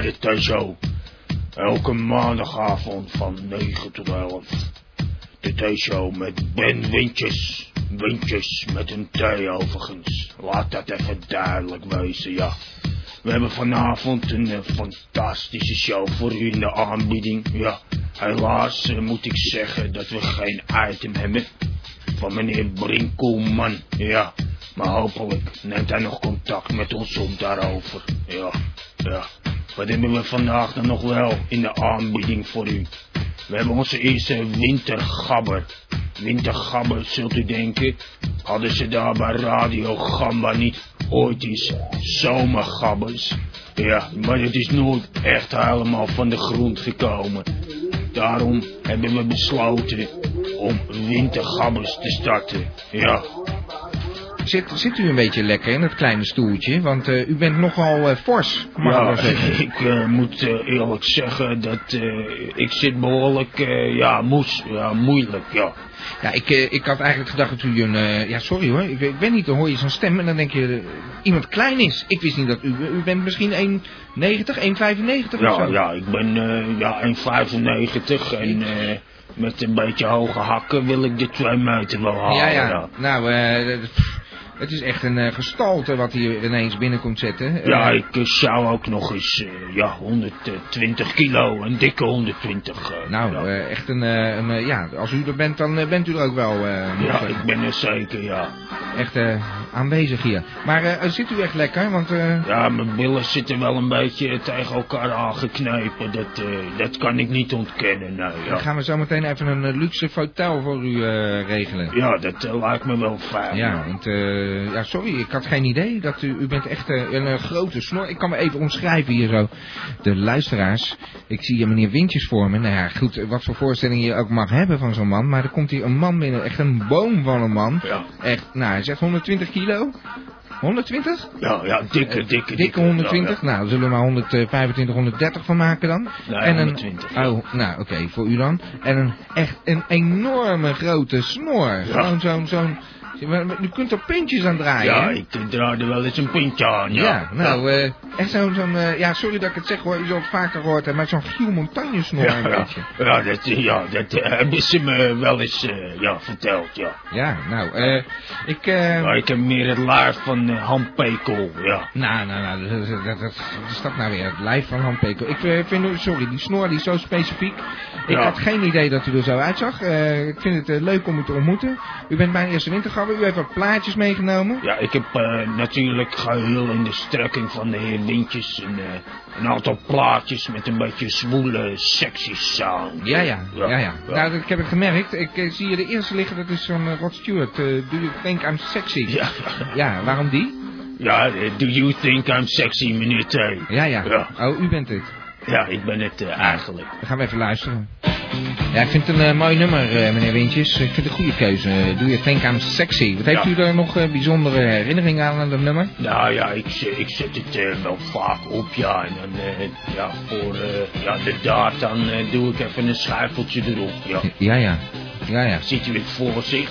de T-show. Elke maandagavond van 9 tot 11. De T-show met Ben Wintjes. Wintjes met een T overigens. Laat dat even duidelijk wezen, ja. We hebben vanavond een eh, fantastische show voor u in de aanbieding. Ja, helaas eh, moet ik zeggen dat we geen item hebben. Van meneer Brinkelman, ja. Maar hopelijk neemt hij nog contact met ons op daarover. Ja, ja. Wat hebben we vandaag dan nog wel in de aanbieding voor u? We hebben onze eerste wintergabber. Wintergabber, zult u denken? Hadden ze daar bij Radio Gamba niet ooit eens zomergabbers? Ja, maar het is nooit echt helemaal van de grond gekomen. Daarom hebben we besloten om wintergabbers te starten. Ja, Zit, zit u een beetje lekker in het kleine stoeltje? Want eh, u bent nogal eh, fors, mag ik Ja, zeggen. ik eh, moet eh, eerlijk zeggen dat ik zit behoorlijk, eh, ja, moes, ja, moeilijk, ja. Ja, ik, ik had eigenlijk gedacht dat u een... ja, sorry hoor, ik, ik ben niet, dan hoor je zo'n stem en dan denk je... iemand klein is. Ik wist niet dat u... U bent misschien 1,90, 1,95 of Ja, zo? ja, ik ben ja, 1,95 en met een beetje hoge hakken wil ik de 2 meter wel halen. ja, ja. Nou, eh, pff, het is echt een eh, gestalte wat hier ineens binnen komt zetten. Ja, Eh, ik eh, zou ook nog eens, ja, 120 kilo, een dikke 120. eh, nou, ja. echt een, een ja, als u er bent, dan bent u er ook wel. ja, ik ben er zeker, ja. echt aanwezig hier. Maar zit u echt lekker? Want Ja, mijn billen zitten wel een beetje tegen elkaar aangeknepen. Dat, dat kan ik niet ontkennen, nee. dan Ja, gaan we zo meteen even een luxe fauteuil voor u regelen. ja dat lijkt me wel fijn. Ja, want, eh, ja, sorry, ik had geen idee dat u, u bent echt eh, een eh, grote snor. Ik kan me even omschrijven hier zo. De luisteraars, ik zie hier meneer Wintjes voor me. Nou ja, goed, wat voor voorstelling je ook mag hebben van zo'n man. Maar er komt hier een man binnen, echt een boom van een man. Ja, Echt, nou, hij zegt 120 kilo. 120? ja, ja dikke, dikke, Dikke 120? Nou, zullen we maar 125, 130 van maken dan? Nee, en een, 120, ja. Oh, nou oké, voor u dan. En een echt een enorme grote snor. Gewoon zo'n, zo'n, u kunt er puntjes aan draaien. Ja, ik draai er wel eens een puntje aan, ja. Ja, nou, eh, echt zo'n, zo'n eh, ja, sorry dat ik het zeg hoor, u zult het vaker gehoord hebben, maar zo'n Giel Montagne snor Ja, een ja, beetje. ja, dat, eh, ja, dat eh, hebben ze me wel eens ja, verteld, ja. Ja, nou, eh, ik, Maar ik heb meer het laar van eh, Han Pekel, ja. nou, nou, nou, dat, dat, is dat nou weer, het lijf van Han Pekel. Ik vind, u- sorry, die snor die is zo specifiek. Ik Ja. had geen idee dat u er zo uitzag. Ik vind het leuk om u te ontmoeten. U bent mijn eerste wintergabber, u heeft wat plaatjes meegenomen. Ja, ik heb eh, natuurlijk geheel in de strekking van de heer Wintjes een, eh, een aantal plaatjes met een beetje zwoele, sexy sound. Ja, ja, ja, ja. Nou, dat, ik heb het gemerkt. Ik eh, zie je de eerste liggen, dat is van Rod Stewart. Eh, Do you think I'm sexy? ja, Ja, waarom die? ja, do you think I'm sexy, meneer T? Ja, ja. Ja. Oh, u bent het. Ja, ik ben het eigenlijk. Dan gaan we even luisteren. Ja, ik vind het een eh, mooi nummer, eh, meneer Wintjes. Ik vind het een goede keuze. Eh, Do you think I'm sexy? Wat heeft Ja. u daar nog eh, bijzondere herinneringen aan aan dat nummer? Nou ja, ik, ik zet het wel vaak op, ja. En dan, ja, voor ja, de daad, dan doe ik even een schuifeltje erop, ja. Ja, ja. Ja, ja. Ziet u het voor zich?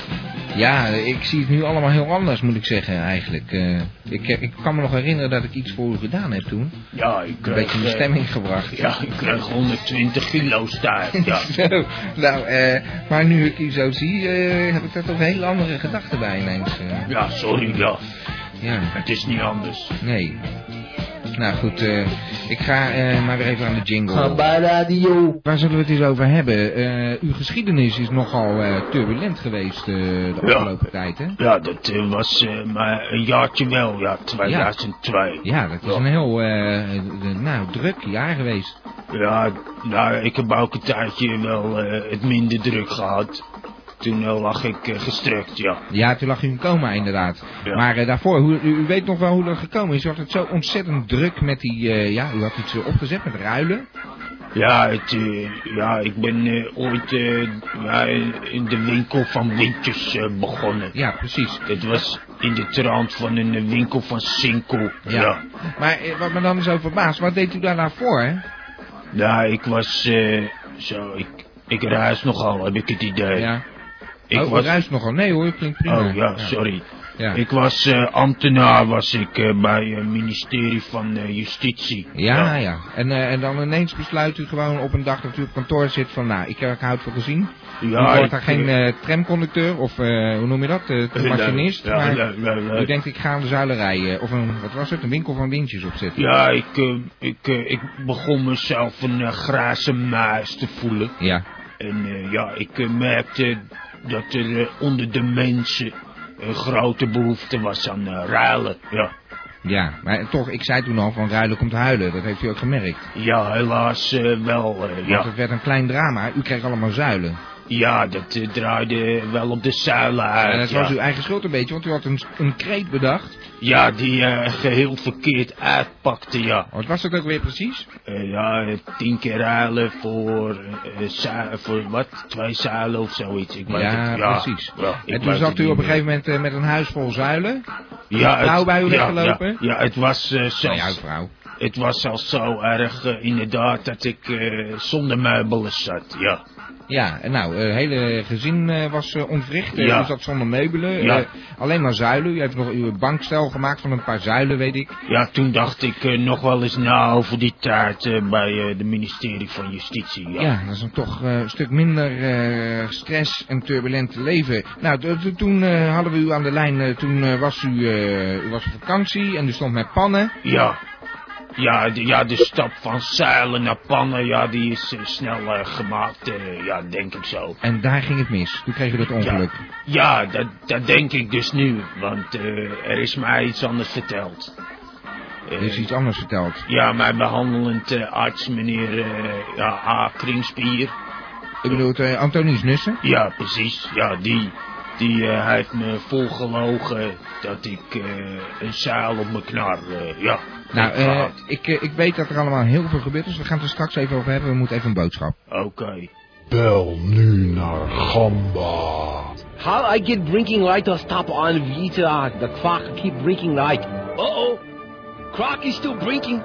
Ja, ik zie het nu allemaal heel anders, moet ik zeggen, eigenlijk. Eh, ik, eh, ik kan me nog herinneren dat ik iets voor u gedaan heb toen. Ja, ik Een kreeg... beetje in de eh, stemming gebracht. Ja, ik kreeg 120 kilo stijf, ja. Zo, nou, eh, maar nu ik u zo zie, heb ik daar toch een hele andere gedachten bij ineens. Ja, sorry, ja. ja, Het is niet anders. nee. Nou goed, eh, ik ga eh, maar weer even aan de jingle. bij radio. Waar zullen we het eens over hebben? Eh, uw geschiedenis is nogal eh, turbulent geweest eh, de Ja. afgelopen tijd, hè? Ja, dat was eh, maar een jaartje wel, ja, 2002. Ja, dat is een heel nou, druk jaar geweest. Ja, nou, ik heb ook een tijdje wel eh, het minder druk gehad. Toen eh, lag ik eh, gestrekt, ja. Ja, toen lag u in coma inderdaad. Ja. Maar eh, daarvoor, hoe, u, u weet nog wel hoe dat gekomen is. U had het zo ontzettend druk met die, ja, u had iets opgezet met ruilen. Ja, het, ja ik ben ooit ja, in de winkel van Wintjes eh, begonnen. Ja, precies. Het was in de trant van een winkel van Sinkel. Ja. Ja. Maar wat me dan zo verbaasd, wat deed u daar nou voor, hè? Ja, ik was zo, ik, ik reis nogal, heb ik het idee. Ja. Ik oh, was, ruist nogal. Nee hoor, klinkt prima. oh ja, sorry. Ja. Ik was eh, ambtenaar was ik eh, bij het ministerie van eh, Justitie. Ja, ja. En, eh, en dan ineens besluit u gewoon op een dag dat u op kantoor zit van, nou, ik, eh, ik houd voor gezien. u wordt daar geen eh, eh, tramconducteur of, eh, hoe noem je dat, eh, eh, machinist. ja, maar ja, ja, ja. u denkt, ik ga aan de zuilerij, eh, of een, wat was het, een winkel van windjes opzetten. Ja, ik, eh, ik, eh, ik begon mezelf een uh, grazen muis te voelen. Ja. En eh, ja, ik eh, merkte dat er eh, onder de mensen een grote behoefte was aan eh, ruilen. Ja. Ja, maar toch, ik zei toen al van ruilen komt huilen. Dat heeft u ook gemerkt. ja, helaas eh, wel. eh, Want ja. het werd een klein drama. U kreeg allemaal zuilen. Ja, dat eh, draaide wel op de zuilen uit. en dat ja. was uw eigen schuld een beetje, want u had een, een kreet bedacht. Ja, die eh, geheel verkeerd uitpakte, ja. Wat was dat ook weer precies? Eh, ja, tien keer ruilen voor, voor wat? Twee zuilen of zoiets. Ik weet Ja, het. precies. Ja, ik En toen zat u op een gegeven moment met een huis vol zuilen. ja, het- vrouw bij u ja, weggelopen? Ja, ja, het was Nou zelfs, ja, vrouw. het was zelfs zo erg inderdaad dat ik zonder meubelen zat. Ja, Ja, nou, het hele gezin eh, was eh, ontwricht. Eh, Ja. U zat zonder meubelen. Ja. eh, alleen maar zuilen. U heeft nog uw bankstel gemaakt van een paar zuilen, weet ik. ja toen dacht ik eh, nog wel eens na over die eh, bij eh, de ministerie van Justitie. Ja, Ja, dat is een toch eh, een stuk minder eh, stress en turbulent leven. Nou, toen eh, hadden we u aan de lijn. eh, toen eh, was u, eh, u was op vakantie en u stond met pannen. ja. Ja, de, ja, de stap van zeilen naar pannen, ja, die is eh, snel eh, gemaakt, eh, ja, denk ik zo. En daar ging het mis. Toen kreeg u dat ongeluk. Ja, dat, dat denk ik dus nu, want er is mij iets anders verteld. Er is iets anders verteld. Ja, mijn behandelend eh, arts, meneer ja, A. Kringspier. Ik bedoel, Antonius Nussen. Ja, precies. Ja, die, die eh, heeft me volgelogen dat ik eh, een zeil op mijn knar, eh, ja, Nou, eh, ik, ik weet dat er allemaal heel veel gebeurd is. We gaan het er straks even over hebben. We moeten even een boodschap. Oké. Bel nu naar Gamba. How I get drinking light or stop on Vita. The clock keep drinking light. Uh-oh. Clock is still drinking.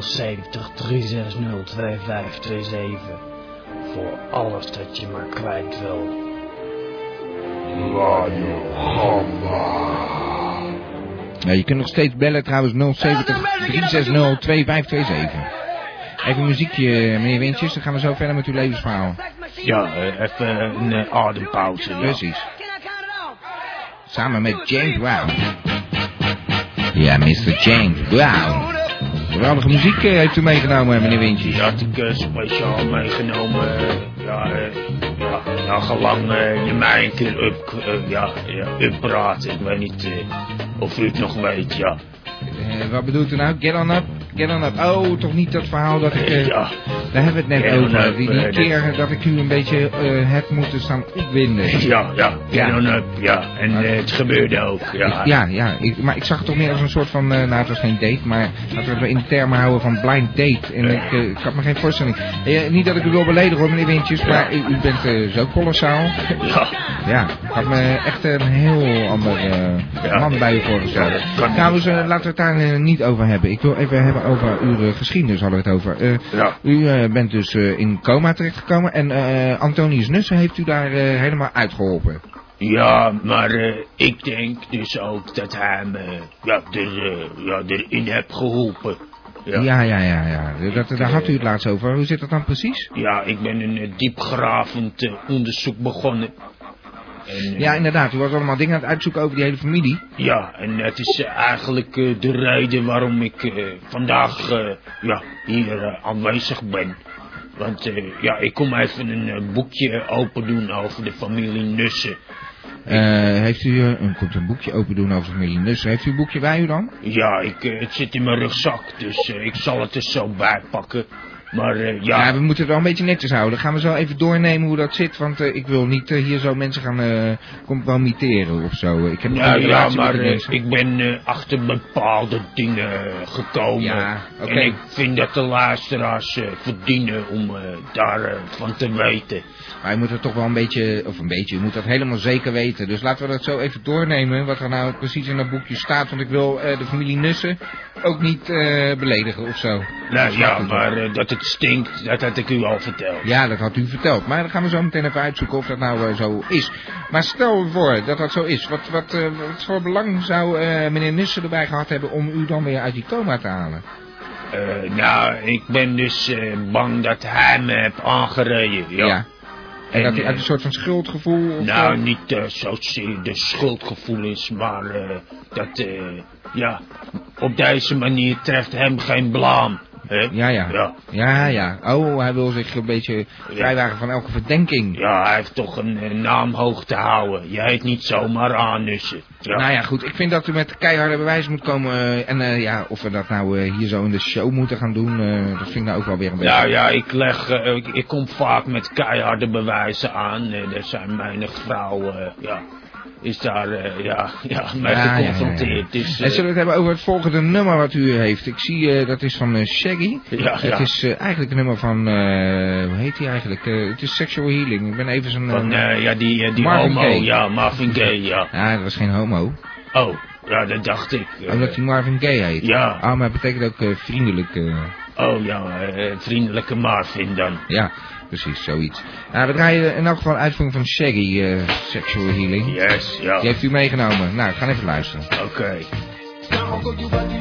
070 360 2527. Voor alles dat je maar kwijt wil. Radio Gamba. Ja, je kunt nog steeds bellen trouwens 070 360 2527. Even muziekje, meneer Wintjes. Dan gaan we zo verder met uw levensverhaal. Ja, eh, even een eh, adempauze. Ja. Precies. Samen met James Brown. Ja, Mr. James Brown. Geweldige muziek eh, heeft u meegenomen, meneer Wintjes. Die had ik eh, speciaal meegenomen. eh, ja, ja, ja, gelang je mij een keer up, ja, ja, uppraat. Ik weet niet of u het nog weet, ja. Wat bedoelt u nou? Get on up? Get on up. Oh, toch niet dat verhaal dat ik... eh, ja, Daar hebben we het net over. up, Die, die eh, keer dat ik u een beetje eh, heb moeten staan opwinden. ja, ja, Ja. up. En het gebeurde ook, ja. Ja, ja ik, maar ik zag het toch meer als een soort van, nou het was geen date, maar laten we het in de termen houden van blind date. En ik, ik had me geen voorstelling. Niet dat ik u wil beledigen hoor meneer Wintjes, maar u, u bent zo kolossaal. Ja, Ja, ik had me echt een heel ander man bij u voorgesteld. Dat. Trouwens, laten we het daar niet over hebben. Ik wil even hebben over uw eh, geschiedenis, hadden we het over. Eh, ja. u eh, bent dus in coma terechtgekomen en Antonius Nussen heeft u daar helemaal uitgeholpen. Ja, maar ik denk dus ook dat hij me ja, er, ja, erin heeft geholpen. Ja. Ja, ja, ja, ja. Dat, daar had u het laatst over. Hoe zit dat dan precies? Ja, ik ben een diepgravend onderzoek begonnen. En, eh, Ja, inderdaad. U was allemaal dingen aan het uitzoeken over die hele familie. ja, en het is eh, eigenlijk eh, de reden waarom ik vandaag ja, hier aanwezig ben. Want ja, ik kom even een boekje open doen over de familie Nussen. Heeft u, u komt een boekje open doen over familie Nussen. Heeft u een boekje bij u dan? Ja, ik, het zit in mijn rugzak, dus ik zal het er zo bij pakken. Maar eh, Ja, ja, we moeten het wel een beetje netjes houden. Gaan we zo even doornemen hoe dat zit, want eh, ik wil niet eh, hier zo mensen gaan compromitteren of zo. Ik heb ja, geen ja, maar ik ben achter bepaalde dingen gekomen. Ja, oké. En ik vind dat de luisteraars verdienen om daarvan van te weten. Maar je moet het toch wel een beetje, of een beetje, je moet dat helemaal zeker weten. Dus laten we dat zo even doornemen, wat er nou precies in dat boekje staat. Want ik wil de familie Nussen ook niet beledigen of zo. Nou ja, goed, maar eh, dat het stinkt, dat had ik u al verteld. Ja, dat had u verteld. Maar dan gaan we zo meteen even uitzoeken of dat nou eh, zo is. Maar stel voor dat dat zo is. Wat, wat, eh, wat voor belang zou meneer Nussen erbij gehad hebben om u dan weer uit die coma te halen? Nou, ik ben dus bang dat hij me heeft aangereden. Ja. En, En, dat hij uit een soort van schuldgevoel of Nou, niet zozeer de schuldgevoelens, maar eh, dat, ja, op deze manier treft hem geen blaam. Ja, ja. Ja. Ja, ja. Oh, hij wil zich een beetje vrijwagen van elke verdenking. Ja, hij heeft toch een, naam hoog te houden. Je heet niet zomaar aannussen. Ja. Nou ja, goed. Ik vind dat u met keiharde bewijs moet komen. eh, en eh, ja, of we dat nou eh, hier zo in de show moeten gaan doen, dat vind ik nou ook wel weer een beetje... Nou ja, ik leg, ik, ik kom vaak met keiharde bewijzen aan. Er zijn menig vrouwen, ja, is daar, eh, ja, ja, mee Ja, ja, ja, ja. geconfronteerd. En eh, zullen we het hebben over het volgende nummer wat u heeft? Ik zie, eh, dat is van eh, Shaggy. Ja, Het is eh, eigenlijk een nummer van, eh, hoe heet hij eigenlijk? Eh, het is Sexual Healing. Ik ben even zijn... van, eh, eh, ja, die, eh, die Marvin homo, Gaye. ja, Marvin Gaye, ja. Ja, dat was geen homo. Oh, ja, dat dacht ik. eh. Omdat hij Marvin Gaye heet. Ja. Ah, maar het betekent ook eh, vriendelijk. eh, Oh ja, eh, vriendelijke Marvin dan. ja, precies, zoiets. Nou, we draaien in elk geval een uitvoering van Shaggy, eh, Sexual Healing. Yes, ja. Die heeft u meegenomen. Nou, gaan even luisteren. Oké.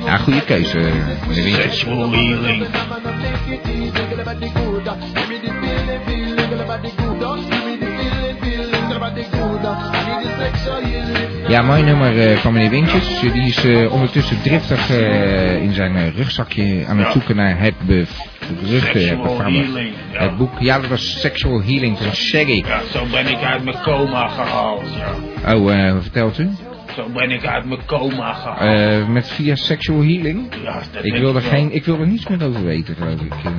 Ja, goede keuze, eh, meneer. Sexual healing. Ja, mooi nummer eh, van meneer Wintjes. Die is ondertussen driftig in zijn rugzakje aan het zoeken naar het healing. Ja. Het boek, ja, dat was Sexual Healing van Shaggy. ja, zo ben ik uit mijn coma gehaald, ja. Oh, eh, vertelt u? Zo ben ik uit mijn coma gehaald. Eh, met via Sexual Healing? ja, dat Ik wil er, geen, ik wil er niets meer over weten, geloof ik. Eh,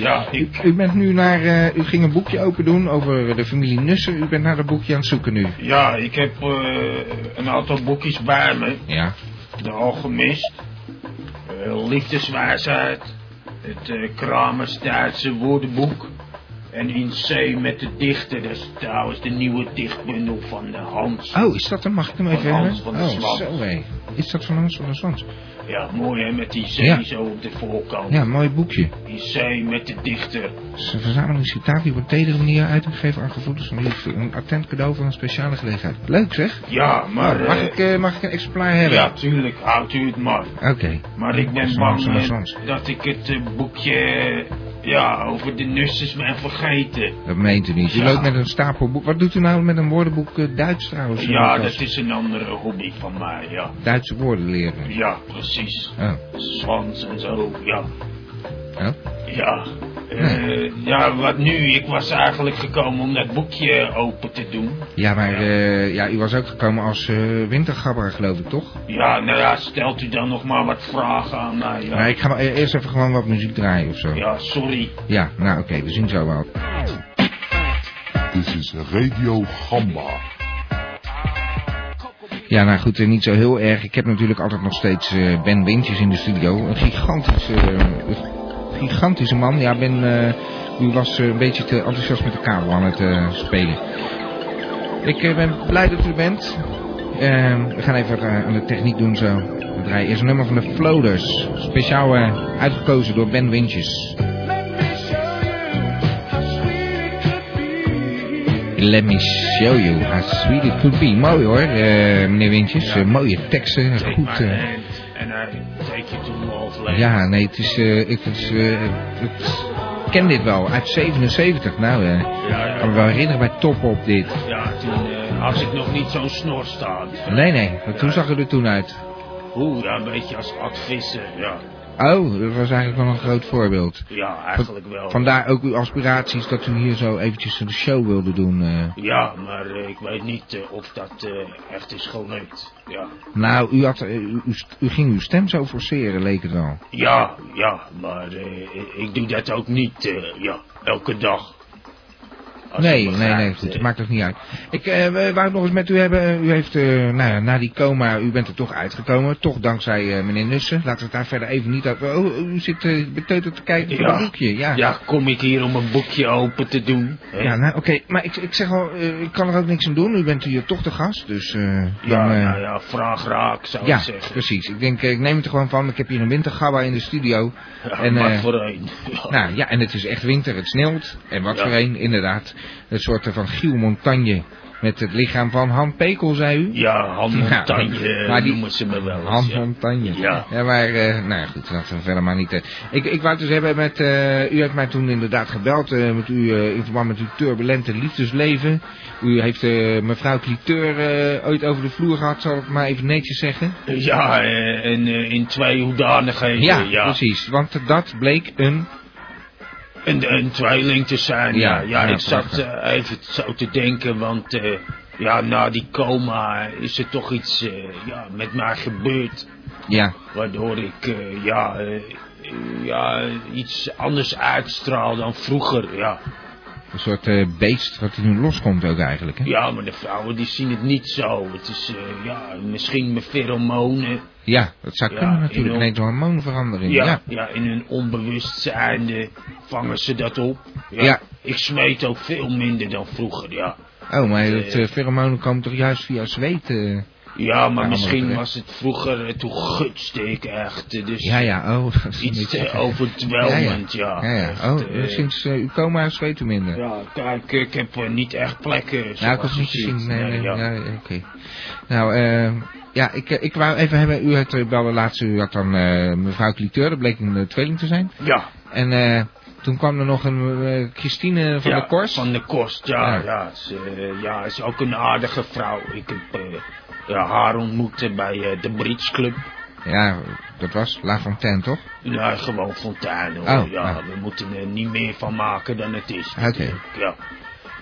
Ja, ik... u bent nu naar, eh, u ging een boekje open doen over de familie Nussen. U bent naar dat boekje aan het zoeken nu. Ja, ik heb eh, een aantal boekjes bij me. Ja. De Alchemist. eh, liefdeswijsheid. Het Kramers Duitse woordenboek. En in C met de dichter. Dat is trouwens de nieuwe dichtbundel van de Hans. Oh, is dat dan? Mag ik hem even? Hans van der Oh, zo hé. Is dat van Hans van der? Ja, mooi hè, met die Ja. zo op de voorkant. Ja, mooi boekje. In C met de dichter. Het is een verzameling citaten die op een tedere manier uitgegeven aan gevoelens van liefde. Een attent cadeau van een speciale gelegenheid. Leuk zeg. Ja, maar... Nou, mag, eh, ik, eh, mag ik een exemplaar hebben? Ja, tuurlijk, houdt u het maar. Oké. Maar ik ben bang eh, dat ik het eh, boekje eh, ja, over de nussers ben vergeten. Dat meent u niet. U Ja. loopt met een stapel boek. Wat doet u nou met een woordenboek eh, Duits trouwens? Ja, dat is een andere hobby van mij, ja. Duitse woorden leren. Ja, precies. Oh. Zwans en zo, ja. Oh. Ja. Eh, ja, wat nu? Ik was eigenlijk gekomen om dat boekje open te doen. Ja, maar eh, ja, u was ook gekomen als eh, wintergabber, geloof ik, toch? Ja, nou ja, stelt u dan nog maar wat vragen aan mij. Ja, Maar ik ga maar e- eerst even gewoon wat muziek draaien of zo. ja sorry. Ja, nou oké, we zien zo wel. Dit is Radio Gamba. Ja, nou goed, eh, niet zo heel erg. Ik heb natuurlijk altijd nog steeds eh, Ben Wintjes in de studio. Een gigantische, eh, gigantische man. Ja, Ben, u was een beetje te enthousiast met de kabel aan het spelen. Ik ben blij dat u bent. Eh, we gaan even aan de techniek doen zo. We draaien eerst een nummer van de Floaters. Speciaal uitgekozen door Ben Wintjes. Let me show you how sweet it could be. Mooi hoor, eh, meneer Wintjes. Eh, mooie teksten, goed. land. ja, nee, het is... het het, ik ken dit wel, uit 77. Nou, eh, ik ja, kan me ja. wel herinneren bij Top op dit. Ja, toen eh, had ik nog niet zo'n snor staan. Nee, nee, toen zag het er toen uit. Oeh, ja, een beetje als advissen, ja. Oh, dat was eigenlijk wel een groot voorbeeld. Ja, eigenlijk wel. Vandaar ook uw aspiraties dat u hier zo eventjes de show wilde doen. eh. Ja, maar eh, ik weet niet eh, of dat echt is gelukt. Ja. Nou, u, had, u, ging uw stem zo forceren, leek het wel. Ja, ja, maar ik- doe dat ook niet, eh, ja, elke dag. Als Nee, nee, nee, goed, het maakt toch niet uit. Ik we- wou het nog eens met u hebben. U heeft, eh, nou ja, na die coma, u bent er toch uitgekomen. Toch dankzij eh, meneer Nussen. Laten we het daar verder even niet over... Oh, u zit uh, beteuterd te kijken Ja. een boekje. Ja, Ja, kom ik hier om een boekje open te doen? hè? Ja, nou oké. Maar ik, ik zeg al, ik kan er ook niks aan doen. U bent hier toch de gast, dus... ja, nou ja, vraag raak zou ja, ik zeggen. precies. Ik denk, ik neem het er gewoon van. Ik heb hier een wintergabba in de studio. Ja, En, eh, voor een. Ja. Nou ja, en het is echt winter, het sneeuwt. En wat Ja. voor een, inderdaad. Een soort van Giel Montagne met het lichaam van Han Pekel, zei u? ja, Han Montagne Ja, eh, maar die- noemen ze me wel eens. Han ja. Montagne. Ja. maar, eh, nou ja, goed, laten we verder maar niet... Ik, ik wou het dus hebben met... eh, u heeft mij toen inderdaad gebeld eh, met u, in verband met uw turbulente liefdesleven. U heeft mevrouw Cliteur ooit over de vloer gehad, zal ik maar even netjes zeggen. Ja, en in twee hoedanigheden. Ja, Ja, precies. Want dat bleek een... Een, een tweeling te zijn, ja. Ja, ik zat eh, even zo te denken, want eh, ja, na die coma is er toch iets eh, ja, met mij gebeurd. Ja, Waardoor ik ja, ja, iets anders uitstraal dan vroeger, ja. een soort beest wat er nu loskomt ook eigenlijk, hè? Ja, maar de vrouwen die zien het niet zo. Het is ja, misschien mijn pheromonen. Ja, dat zou Ja, kunnen natuurlijk. Ineens een hormoonverandering. Ja, Ja. ja. in hun onbewustzijn eh, vangen ze dat op. Ja. Ja. Ik smeet ook veel minder dan vroeger, ja. Oh, maar Eh, het uh, pheromonen komt toch juist via zweet? Eh? Ja, maar Ja, misschien was het vroeger, eh, toen gutste ik echt. eh, Dus Ja, ja, oh. is iets te overweldigend, ja. Ja, ja. Echt, Oh, eh, sinds uh, uw coma zweet u minder? Ja, kijk, ik heb eh, niet echt plekken. nou, ik was niet je te ziet. zien. Nee, nee, ja. oké. Nou, eh, ja, ik, eh, ik wou even hebben, u had uh, belde laatst, u had dan eh, mevrouw Cliteur, dat bleek een uh, tweeling te zijn. ja. En eh, toen kwam er nog een eh, Christine van ja, der Korst. Van de Korst, ja. Ja. Ja, ze eh, ja, is ook een aardige vrouw. Ik heb eh, ja, haar ontmoet eh, bij eh, de Bridge Club. Ja, dat was La Fontaine, toch? Ja, gewoon fontein hoor. Oh, ja, nou. we moeten er niet meer van maken dan het is. Oké. Ja.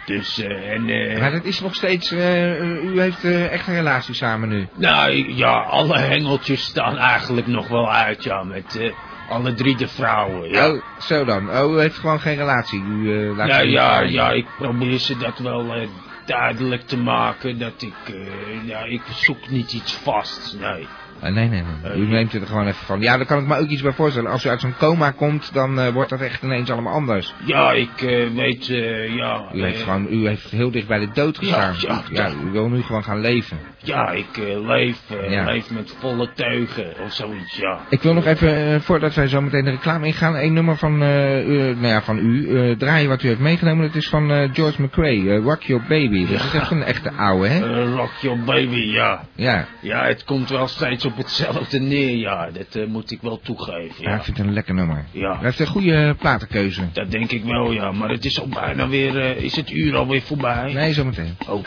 Dus, eh, en... eh, Maar dat is nog steeds, eh, u heeft eh, echt een relatie samen nu. Nou, ja, alle hengeltjes staan eigenlijk nog wel uit, ja, met eh, alle drie de vrouwen, ja. Oh, zo dan. Oh, u heeft gewoon geen relatie. U eh, laat ja, ja, ik probeer ze dat wel eh, duidelijk te maken, dat ik, eh, ja, ik zoek niet iets vast, nee. Ah, nee, nee, nee. U Eh, neemt het er gewoon even van. Ja, daar kan ik me ook iets bij voorstellen. Als u uit zo'n coma komt, dan eh, wordt dat echt ineens allemaal anders. Ja, ik eh, weet, eh, ja... U heeft eh, gewoon, u heeft heel dicht bij de dood Ja, gestaan. ja, ja. u wil nu gewoon gaan leven. Ja, ik eh, leef, eh, Ja. leef met volle teugen, of zoiets, ja. Ik wil nog even, eh, voordat wij zo meteen de reclame ingaan, een nummer van, eh, u, nou ja, van u eh, draaien wat u heeft meegenomen. Dat is van eh, George McRae, eh, Rock Your Baby. Dat is echt een echte ouwe, hè? Eh, rock your baby, ja. Ja, Ja, het komt wel steeds op hetzelfde neer, ja. Dat eh, moet ik wel toegeven, ja, ja. ik vind het een lekker nummer. Ja. Hij heeft een goede platenkeuze. Dat denk ik wel, ja. Maar het is al bijna weer... eh, is het uur alweer voorbij? Nee, zo meteen. Oh.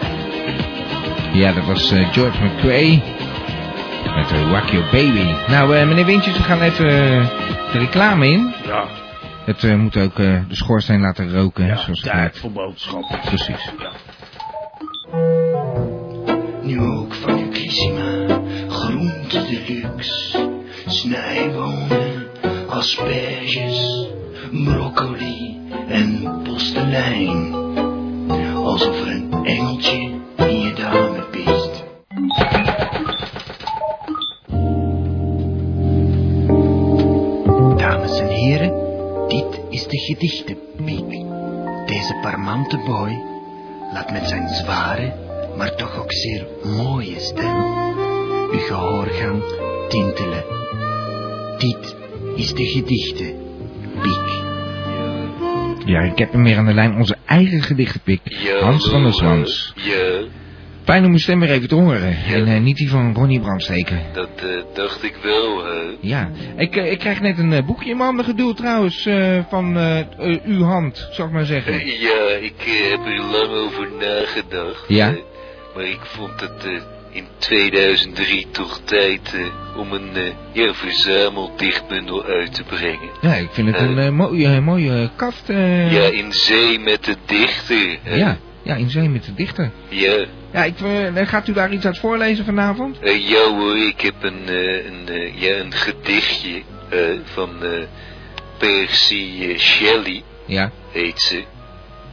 Ja, dat was eh, George McRae. Met de Rock Your Baby. Nou, eh, meneer Wintjes, we gaan even eh, de reclame in. Ja, Het eh, moet ook eh, de schoorsteen laten roken, ja zoals het tijd lijkt. voor boodschappen. Precies. Ja. Asperges, broccoli en postelijn. Alsof er een engeltje in je dame piest. Dames en heren, dit is de gedichtenpiek. Deze parmante boy laat met zijn zware, maar toch ook zeer mooie stem uw gehoorgang tintelen. Dit is de gedichten, Piek. Ja, ik heb hem weer aan de lijn. Onze eigen gedichtenpik. Hans van der Zwans. Ja, Fijn om uw stem weer even te horen. En eh, niet die van Ronnie Brandsteken. dat eh, dacht ik wel, hè. Ja, ik, eh, ik krijg net een eh, boekje in mijn handen geduwd trouwens. eh, van uw hand, zou ik maar zeggen. Ja, ik eh, heb er lang over nagedacht. Ja? maar ik vond het eh, in 2003 toch tijd eh, om een eh, ja, verzameldichtbundel uit te brengen. Ja, ik vind het een eh, mooie, mooie kaft. eh. Ja, in zee met de dichter. ja, ja, in zee met de dichter. Ja, Ja, ik, eh, gaat u daar iets uit voorlezen vanavond? Eh, ja hoor, ik heb een, eh, een, eh, ja, een gedichtje eh, van eh, Percy eh, Shelley, Ja, heet ze.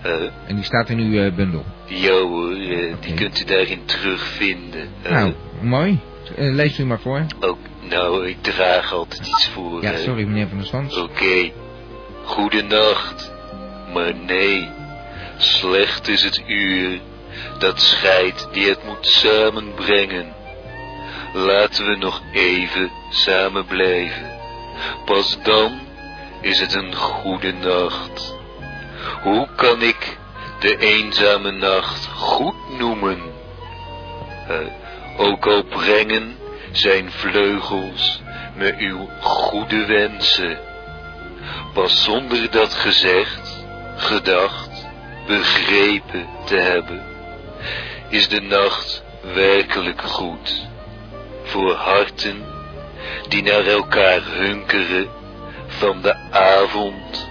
Eh, en die staat in uw eh, bundel. ja hoor, eh, die kunt u daarin terugvinden. Nou, mooi. Leest u maar voor. ook, nou, ik draag altijd iets voor. Ja, sorry meneer Van der Swans. Oké, goedenacht. Maar nee, slecht is het uur dat scheidt die het moet samenbrengen. Laten we nog even samen blijven. Pas dan is het een goede nacht. Hoe kan ik de eenzame nacht goed noemen? Ook al brengen zijn vleugels me uw goede wensen. Pas zonder dat gezegd, gedacht, begrepen te hebben, is de nacht werkelijk goed. Voor harten die naar elkaar hunkeren, van de avond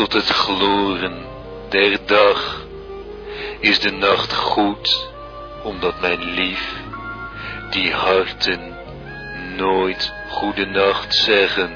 tot het gloren der dag, is de nacht goed, omdat mijn lief, die harten nooit goede nacht zeggen.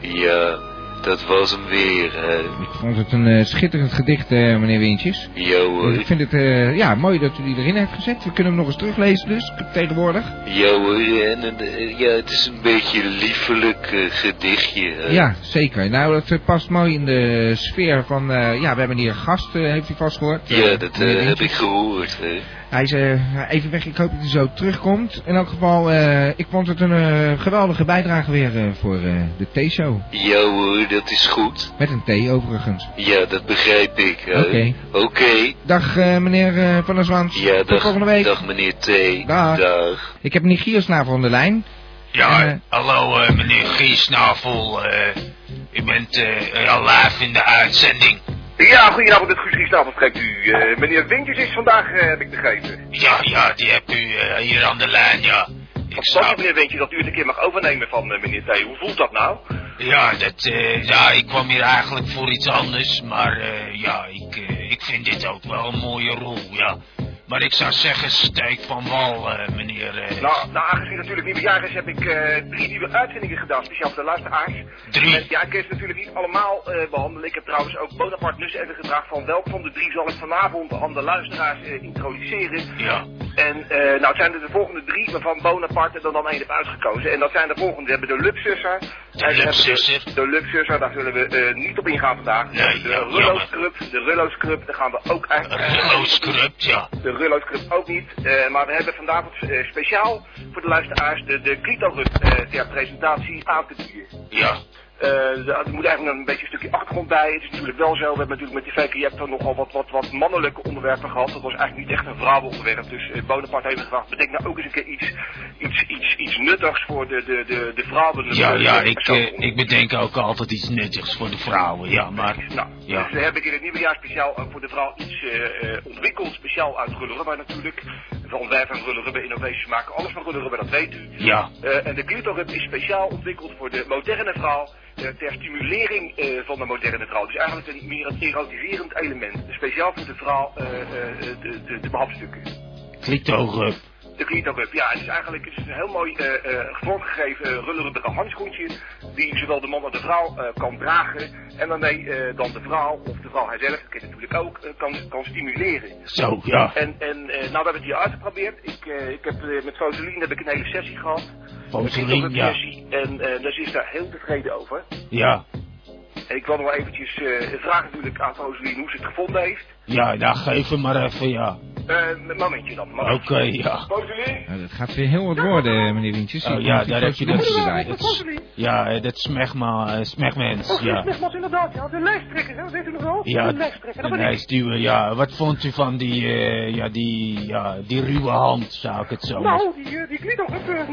Ja, dat was hem weer, hè. Ik vond het een eh, schitterend gedicht, eh, meneer Wintjes. Ja hoor, Ik vind het eh, ja, mooi dat u die erin heeft gezet. We kunnen hem nog eens teruglezen dus, tegenwoordig. ja hoor, en eh, ja, het is een beetje een liefelijk eh, gedichtje, hè. Ja, zeker. Nou, dat eh, past mooi in de sfeer van... eh, ja, we hebben hier een gast, eh, heeft u vast gehoord. Ja, Eh, dat eh, heb ik gehoord, hè. Hij is eh, even weg, ik hoop dat hij zo terugkomt. In elk geval, eh, ik vond het een eh, geweldige bijdrage weer voor eh, de T-show. Ja hoor, dat is goed. Met een T overigens. Ja, dat begrijp ik. Oké. Oké. Dag eh, meneer eh, Van der Zwans. Ja, Tot dag, volgende week. dag meneer T. Dag. dag. Ik heb meneer Giersnavel aan de lijn. Ja, hallo eh, meneer Giesnavel. eh u bent eh, al live in de uitzending. Ja, goedenavond, met Guus Giesnavel spreekt u. Eh, meneer Wintjes is vandaag, eh, heb ik begrepen. Ja, ja, die hebt u eh, hier aan de lijn, ja. Ik Fantastisch, zou... meneer Wintjes, dat u het een keer mag overnemen van meneer T. Hoe voelt dat nou? Ja, dat, ja, ik kwam hier eigenlijk voor iets anders, maar ja, ik, ik vind dit ook wel een mooie rol, ja. Maar ik zou zeggen, steek van wal, eh, meneer... eh, Nou, nou, aangezien natuurlijk nieuwjaar is, heb ik eh, drie nieuwe uitzendingen gedaan, speciaal voor de luisteraars. Drie? En, ja, ik kan ze natuurlijk niet allemaal eh, behandelen. Ik heb trouwens ook Bonaparte Nussen even gevraagd van welk van de drie zal ik vanavond aan de luisteraars introduceren. ja, En nou, het zijn er de volgende drie waarvan Bonaparte er dan één heeft uitgekozen. En dat zijn de volgende. We hebben de Lupsusser. De Lupsusser. De, de Lupsusser, daar zullen we niet op ingaan vandaag. Nee, de ja, Rullo's. Club, de Rullo's Club, daar gaan we ook eigenlijk... Rello Script, ja. De Rullo's Club ook niet. Eh, maar we hebben vanavond eh, speciaal voor de luisteraars de, de Clito eh, presentatie aan te bieden. Ja, er moet eigenlijk een beetje een stukje achtergrond bij. Het is natuurlijk wel zo, we hebben natuurlijk met die VKJ nogal wat, wat, wat mannelijke onderwerpen gehad. Dat was eigenlijk niet echt een vrouwenonderwerp. Dus eh, Bonaparte heeft gevraagd, bedenk nou ook eens een keer iets, iets, iets, iets nuttigs voor de, de, de, de vrouwen. ja, de- ja, ik, eh, ik bedenk ook altijd iets nuttigs voor de vrouwen, ja, maar... Nou, Ja. dus we hebben in het nieuwe jaar speciaal voor de vrouw iets eh, eh, ontwikkeld. Speciaal uit Rullerubber natuurlijk. Van wij van Rullerubber Innovations maken alles van Rullerubber, dat weet u. Ja, Eh, en de Clitorub is speciaal ontwikkeld voor de moderne vrouw. eh, ter stimulering eh, van de moderne vrouw. Dus eigenlijk een meer een erotiserend element. Speciaal voor de vrouw eh, eh, de, de, de behapstukken. clitorub. De Clitorub, ja, het is eigenlijk het is een heel mooi eh, eh, vormgegeven uh, rullerige handschoentje. Die zowel de man als de vrouw eh, kan dragen. En waarmee eh, dan de vrouw, of de vrouw hijzelf, dat kan natuurlijk ook, eh, kan, kan stimuleren. Zo, ja. En, en eh, nou, we hebben het hier uitgeprobeerd. Ik, eh, ik heb eh, met Foseline heb ik een hele sessie gehad. Foseline, ja. sessie. En eh dus is daar heel tevreden over. Ja, En ik wil nog wel eventjes eh, vragen natuurlijk aan Foseline hoe ze het gevonden heeft. Ja, nou geef hem maar even, ja. Eh, een momentje dan. Oké, momentje. ja. Nou, dat gaat weer heel wat worden, eh, meneer Wintjes. Oh ja, daar heb je dat. erbij. dat ja, eh, dat smegma, eh, smegmens, ja. Nogmaals inderdaad, ja. De lijsttrekker, hè? weet u nog wel? Ja, de lijsttrekker, dat stuwen, ja. Wat vond u van die, eh, ja, die, ja, die ruwe hand, zou ik het zo Nou, die, eh, die uh,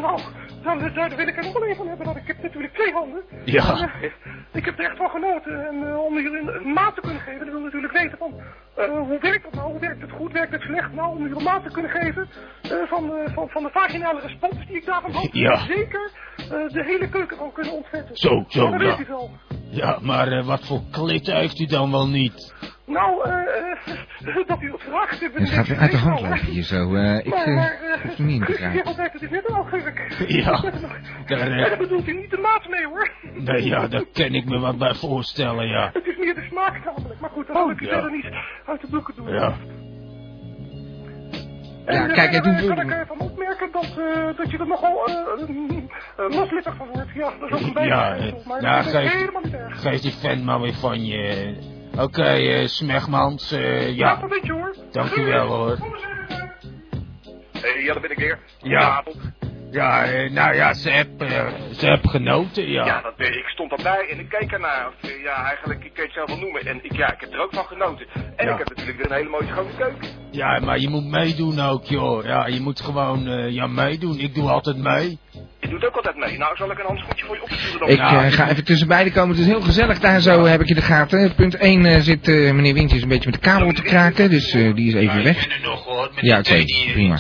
nou, daar, daar wil ik er nog wel een van hebben. Want ik heb natuurlijk twee handen. Ja. En, ik heb er echt van genoten. En eh, om jullie een, maat te kunnen geven, dan wil natuurlijk weten van... eh, hoe werkt dat nou? Hoe werkt het goed? Werkt het slecht? Nou, om jullie een maat te kunnen geven eh, van, eh, van, van de vaginale respons die ik daarvan had. Ja. Zeker eh, de hele keuken van kunnen ontvetten. Zo, zo, ja. u. Ja, maar eh, wat voor klitten heeft u dan wel niet? Nou, eh, eh, dat u het vraagt. Het gaat weer uit de hand lopen hier zo. eh, ik Maar, eh, maar, het niet in te Guus, krijgen. ja, augurk. Ja, daar, eh, Ja, daar bedoelt u niet de maat mee hoor. Nee, ja, daar kan ik me wat bij voorstellen, ja. Het is meer de smaak namelijk. Maar goed, dat Oh, wil ik u ja. verder niet uit de doeken doen. Ja, En, Ja, eh, kijk, het doet- kan ik ervan opmerken dat, eh, dat je er nogal eh, loslippig van wordt. Ja, dat is ook een ja, beetje. eh, maar nou, dat is geef, helemaal niet erg. geef die vent maar weer van je. Oké, eh, Smegmans, eh, Ja, ja, dat weet je hoor. dank u wel hoor. Hey, ja, daar ben ik weer. Ja. Ja, eh, nou ja, ze heb, ze heb genoten, ja. Ja, dat, ik ik stond erbij en ik keek ernaar. Of, Ja, eigenlijk, ik kan het zelf wel noemen. En ik, ja, ik heb er ook van genoten. En Ja. ik heb natuurlijk weer een hele mooie schone keuken. Ja, maar je moet meedoen ook, joh. Ja, je moet gewoon, ja, meedoen. Ik doe altijd mee. Je doet ook altijd mee. Nou, zal ik een handschoentje voor je opsturen dan? Ik eh, ga even tussen beiden komen. Het is heel gezellig daar zo, heb ik in de gaten. Punt 1 zit eh, meneer Wintjes een beetje met de kabel te kraken, dus eh, die is even weg. Ja, oké, prima.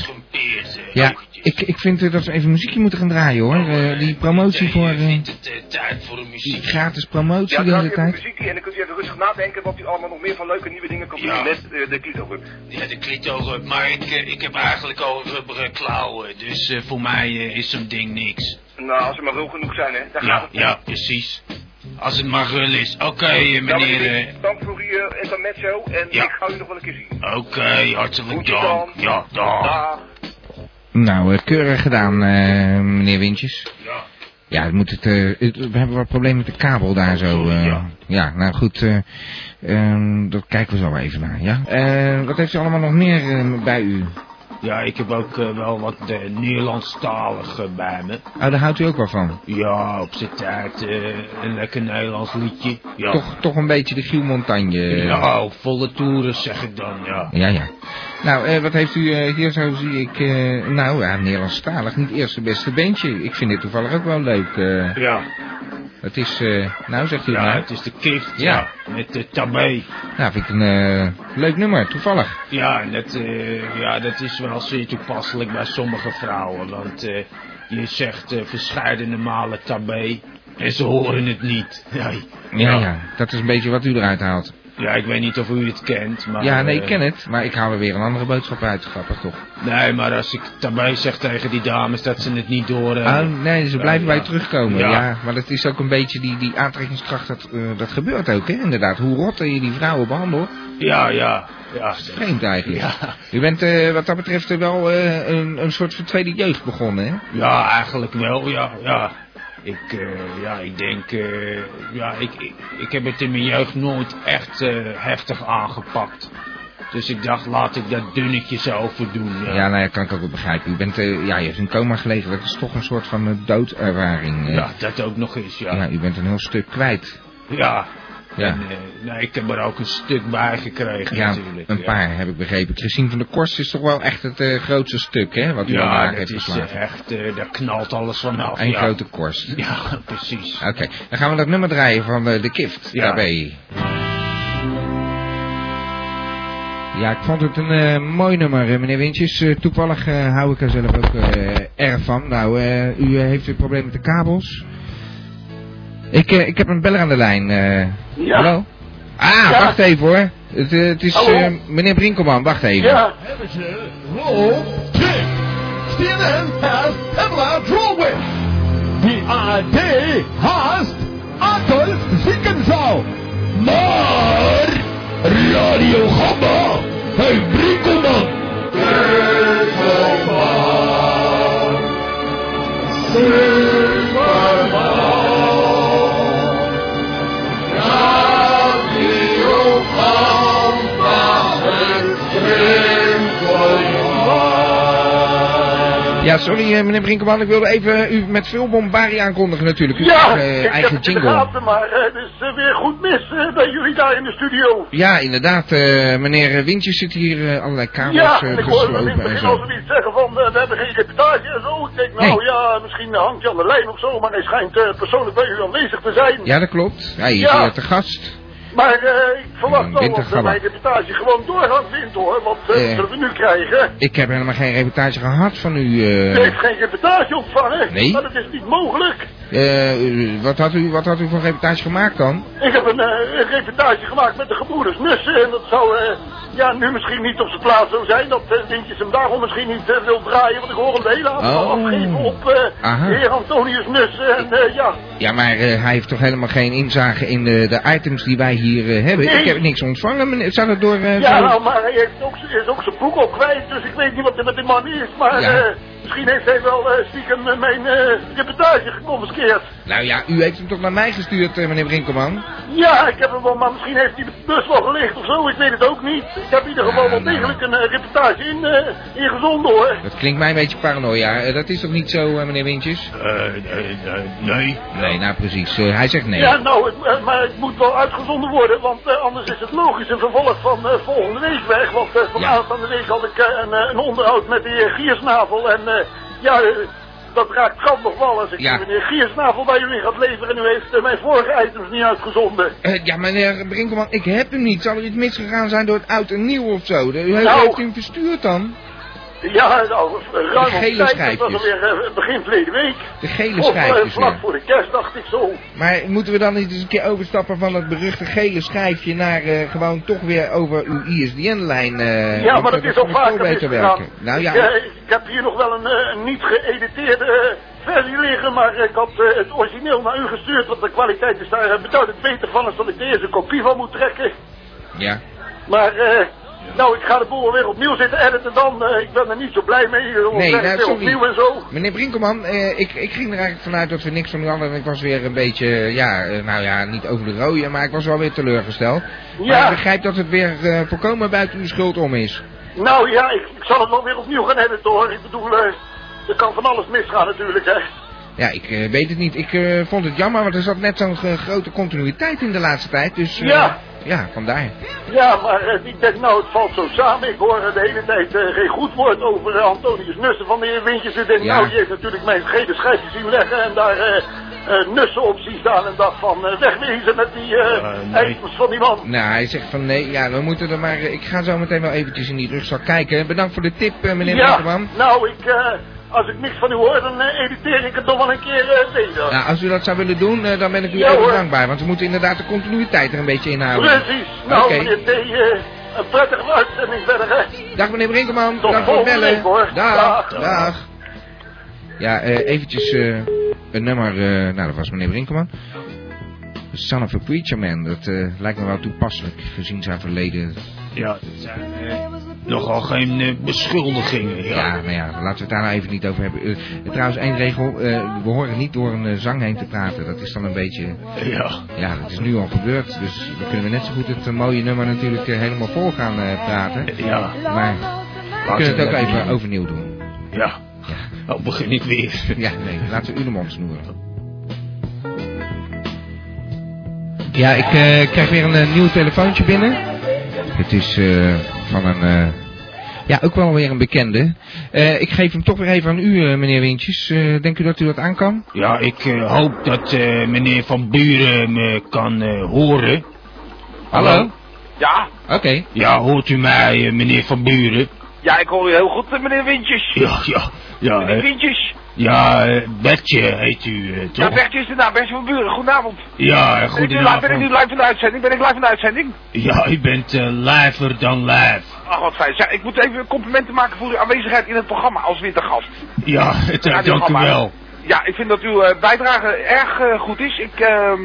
Ja, ik, ik vind eh, dat we even muziekje moeten gaan draaien hoor. Eh, die promotie voor, eh, het tijd voor die muziek. gratis promotie Ja, de dan hele tijd. muziek en dan kunt u even rustig nadenken wat u allemaal nog meer van leuke nieuwe dingen kan doen Ja. met eh, de Clito Hub. Ja, de klito maar ik, eh, ik heb eigenlijk al rubberen klauwen. Dus eh, voor mij eh, is zo'n ding niks. Nou, als ze maar ruw genoeg zijn, hè. Daar Ja, gaat het ja, precies. Als het maar rul is. Oké, eh, Nou, meneer. eh, dank voor uw uh, intermezzo en Ja. ik ga u nog wel een keer zien. Oké, hartelijk Goed dank. dan. Ja, dag. Dag. Nou, eh, keurig gedaan eh, meneer Wintjes. Ja. Ja, het moet het, het- we hebben wat problemen met de kabel daar zo. eh. ja. ja, nou goed, ehm, dat kijken we zo even naar, ja. Wat heeft u allemaal nog meer bij u? Ja, ik heb ook wel wat uh, Nederlandstalig eh, bij me. Oh, daar houdt u ook wel van. Ja, op zijn tijd een lekker Nederlands liedje. Ja. Toch, toch een beetje de Giel Montagne. Ja, volle toeren zeg ik dan, ja. Ja, ja. Nou, eh, wat heeft u eh, hier zo, zie ik, eh, nou ja, Nederlandstalig, niet eerst het beste beentje. Ik vind dit toevallig ook wel leuk. Ja, het is, nou zegt u het ja maar. het is de kift, Ja. ja. Met de tabé. Nou, vind ik een leuk nummer, toevallig. Ja, en dat, ja, dat is wel zeer toepasselijk bij sommige vrouwen. Want je zegt verscheidene malen tabé en ze horen het niet. Nee. Ja, ja, dat is een beetje wat u eruit haalt. Ja, ik weet niet of u het kent, maar... ja, nee, ik eh, ken het, maar ik haal er weer een andere boodschap uit, grappig toch? Nee, maar als ik tabé zeg tegen die dames dat ze het niet door Oh, hebben... nee, ze blijven bij ja. je terugkomen. Ja. Ja. maar dat is ook een beetje die, die aantrekkingskracht, dat, eh, dat gebeurt ook, hè, inderdaad. Hoe rotter je die vrouwen behandelt, Ja, ja, ja. vreemd eigenlijk. Ja, U bent eh, wat dat betreft eh, wel eh, een, een soort van tweede jeugd begonnen, hè? ja, eigenlijk wel, ja, ja. Ik, eh, ja, ik denk, eh, ja, ik, ik, ik heb het in mijn jeugd nooit echt eh, heftig aangepakt. Dus ik dacht, laat ik dat dunnetjes overdoen. Ja, Ja, nou ja, kan ik ook wel begrijpen. U bent, ja, je hebt in coma gelegen, dat is toch een soort van doodervaring. Ja, dat ook nog eens, ja, Ja, u bent een heel stuk kwijt. ja. Ja. En, eh, nee, ik heb er ook een stuk bij gekregen Ja, natuurlijk. een ja. paar heb ik begrepen. Christine van der Korst is toch wel echt het eh, grootste stuk, hè? Wat u Ja, dat heeft is geslagen. eh, echt, eh, daar knalt alles vanaf. Een ja. grote korst. Ja, precies. Oké, dan gaan we dat nummer draaien van de Kift. Ja. Daarbij. Ja, ik vond het een mooi nummer, meneer Wintjes. Toevallig hou ik er zelf ook erg van. Nou, u heeft een probleem met de kabels. Ik, ik heb een beller aan de lijn. Ja. Hallo? Ah, wacht even hoor. Het, eh, het is eh, meneer Brinkelman, wacht even. Ja, CNN has Pamela Drolwich. The AD has Adolf Ziekensau. Maar Radio Gamma heeft Brinkelman. Brinkelman. Ja, sorry eh, meneer Brinkelman, ik wilde even u met veel bombarie aankondigen natuurlijk. Uw Ja, eigen, ik eigen heb jingle. gaten, maar eh, het is eh, weer goed mis eh, bij jullie daar in de studio. Ja, inderdaad. eh, meneer Wintjes zit hier eh, allerlei kamers Ja, eh, en ik hoorde in het begin al zo. zoiets zeggen van, eh, we hebben geen reportage en zo. Ik denk, nou Nee. ja, misschien hangt hij aan de lijn of zo, maar hij schijnt eh, persoonlijk bij u aanwezig te zijn. Ja, dat klopt. Hij is Ja. hier te gast. Maar eh, ik verwacht wel dat mijn reportage gewoon doorgaat vindt hoor, want wat zullen we nu krijgen? Ik heb helemaal geen reportage gehad van u. U eh heeft geen reportage ontvangen, Nee. maar dat is niet mogelijk. Eh, u- wat, had u, wat had u voor reportage gemaakt dan? Ik heb een, eh, een reportage gemaakt met de gebroeders Nussen en dat zou eh, ja, nu misschien niet op zijn plaats zo zijn. Dat uh, Wintjes hem daarom misschien niet wil draaien, want ik hoor hem de hele avond al Oh. afgeven op de heer Antonius Nussen. En ja, Ja, maar hij heeft toch helemaal geen inzage in de, de items die wij hier hebben? Nee. Ik heb niks ontvangen. meneer. Zou dat door... ja nou, maar hij heeft ook, is ook zijn boek op kwijt, dus ik weet niet wat er met die man is. Maar Ja. Misschien heeft hij wel eh, stiekem eh, mijn eh, reportage geconfiskeerd. Nou ja, u heeft hem toch naar mij gestuurd, meneer Brinkelman? Ja, ik heb hem wel, maar misschien heeft hij de bus wel gelicht of zo, ik weet het ook niet. Ik heb in ieder geval Ja, wel nou. degelijk een eh, reportage in, ingezonden hoor. Dat klinkt mij een beetje paranoia. Dat is toch niet zo, eh, meneer Wintjes? Nee. Nee, nou precies. Hij zegt nee. Ja, nou, het, maar het moet wel uitgezonden worden, want anders is het logisch een vervolg van eh, volgende week weg. Want uh, vanavond van de week had ik een, eh, een onderhoud met de heer Giersnavel en ja, eh, dat raakt nog wel als ik Ja. meneer Giersnavel bij jullie gaat leveren en u heeft eh, mijn vorige items niet uitgezonden. Eh, ja, meneer Brinkelman, ik heb hem niet. Zal er iets misgegaan zijn door het oud en nieuw of zo? U heeft, Nou. heeft u hem verstuurd dan? Ja, nou, ruim op gele tijd, dat was alweer eh, begin verleden week. De gele Of eh, schijfjes. vlak ja. voor de kerst, dacht ik zo. Maar moeten we dan niet eens een keer overstappen van het beruchte gele schijfje naar eh, gewoon toch weer over uw ISDN-lijn? Ja, maar dat het is al vaker misgegaan. werken? Nou ja, ik, ik heb hier nog wel een, niet geëditeerde versie liggen, maar ik had het origineel naar u gestuurd, want de kwaliteit is daar beduidend beter van als dat ik er eerst een kopie van moet trekken. ja. Maar, eh, nou, ik ga de boel weer opnieuw zitten editen dan. eh, ik ben er niet zo blij mee, uh, Nee, nou, sorry. opnieuw en zo. Meneer Brinkelman, eh, ik, ik ging er eigenlijk vanuit dat we niks van u hadden. En ik was weer een beetje, ja, eh, nou ja, niet over de rode, maar ik was wel weer teleurgesteld. Maar Ja. ik begrijp dat het weer eh, volkomen buiten uw schuld om is. Nou ja, ik, ik zal het wel weer opnieuw gaan editen hoor. Ik bedoel, eh, er kan van alles misgaan natuurlijk, hè. Ja, ik eh, weet het niet. Ik eh, vond het jammer, want er zat net zo'n eh, grote continuïteit in de laatste tijd. Dus eh, Ja. Ja, vandaar. Ja, maar eh, ik denk nou, het valt zo samen. Ik hoor eh, de hele tijd eh, geen goed woord over eh, Antonius Nussen van de heer Wintjes. Ik denk, Ja. nou, die heeft natuurlijk mijn gele schijfje zien leggen en daar eh eh, Nussen op zien staan en dacht van eh, wegwezen met die eh Eh, nee. van die man. Nou, hij zegt van nee, ja, we moeten er maar... eh, ik ga zo meteen wel eventjes in die rugzak kijken. Bedankt voor de tip, eh, meneer ja, nou, ik, eh, als ik niks van u hoor, dan eh, editeer ik het nog wel een keer eh beter. Nou, als u dat zou willen doen, eh, dan ben ik u Ja, even hoor. dankbaar. Want we moeten inderdaad de continuïteit er een beetje inhouden. Precies. Nou, Oké. meneer eh, een prettige uitzending verder, hè. Dag meneer Brinkelman, Tot bedankt voor het bellen. week, hoor. Dag, Dag. dag. Ja, eventjes een nummer, nou dat was meneer Brinkelman. Son of a Preacher Man, dat lijkt me wel toepasselijk gezien zijn verleden. Ja, dat zijn eh, nogal geen eh, beschuldigingen. Ja, Ja. nou ja, laten we het daar nou even niet over hebben. Eh, trouwens, één regel, eh, we horen niet door een zang heen te praten. Dat is dan een beetje, Ja. ja, dat is nu al gebeurd. Dus we kunnen net zo goed het mooie nummer natuurlijk helemaal vol gaan eh, praten. Ja. Maar we kunnen het ook even doen. overnieuw doen. Ja. Oh, begin ik weer. Ja, nee, laten we u de mond snoeren. Ja, ik eh, krijg weer een nieuw telefoontje binnen. Het is eh, van een, eh, ja, ook wel weer een bekende. Eh, ik geef hem toch weer even aan u, eh, meneer Wintjes. Eh, denkt u dat u dat aan kan? Ja, ik eh, hoop dat eh, meneer Van Buren me kan eh, horen. Hallo? Ja, Oké. Ja, hoort u mij, meneer Van Buren? ja, ik hoor u heel goed, meneer Wintjes. Ja, ja, ja. Meneer Wintjes. Ja, Bertje heet u, eh, Ja, toch? Bertje is de naam, Bertje van Buren, goedenavond. Ja, live, ben ik nu goedenavond. live in de uitzending? Ben ik live in de uitzending? Ja, u bent liver dan live. Ach, wat fijn. Ik moet even complimenten maken voor uw aanwezigheid in het programma als wintergast. Ja, het, Ja, dank u wel. Ja, ik vind dat uw eh, bijdrage erg goed is. Ik, ehm,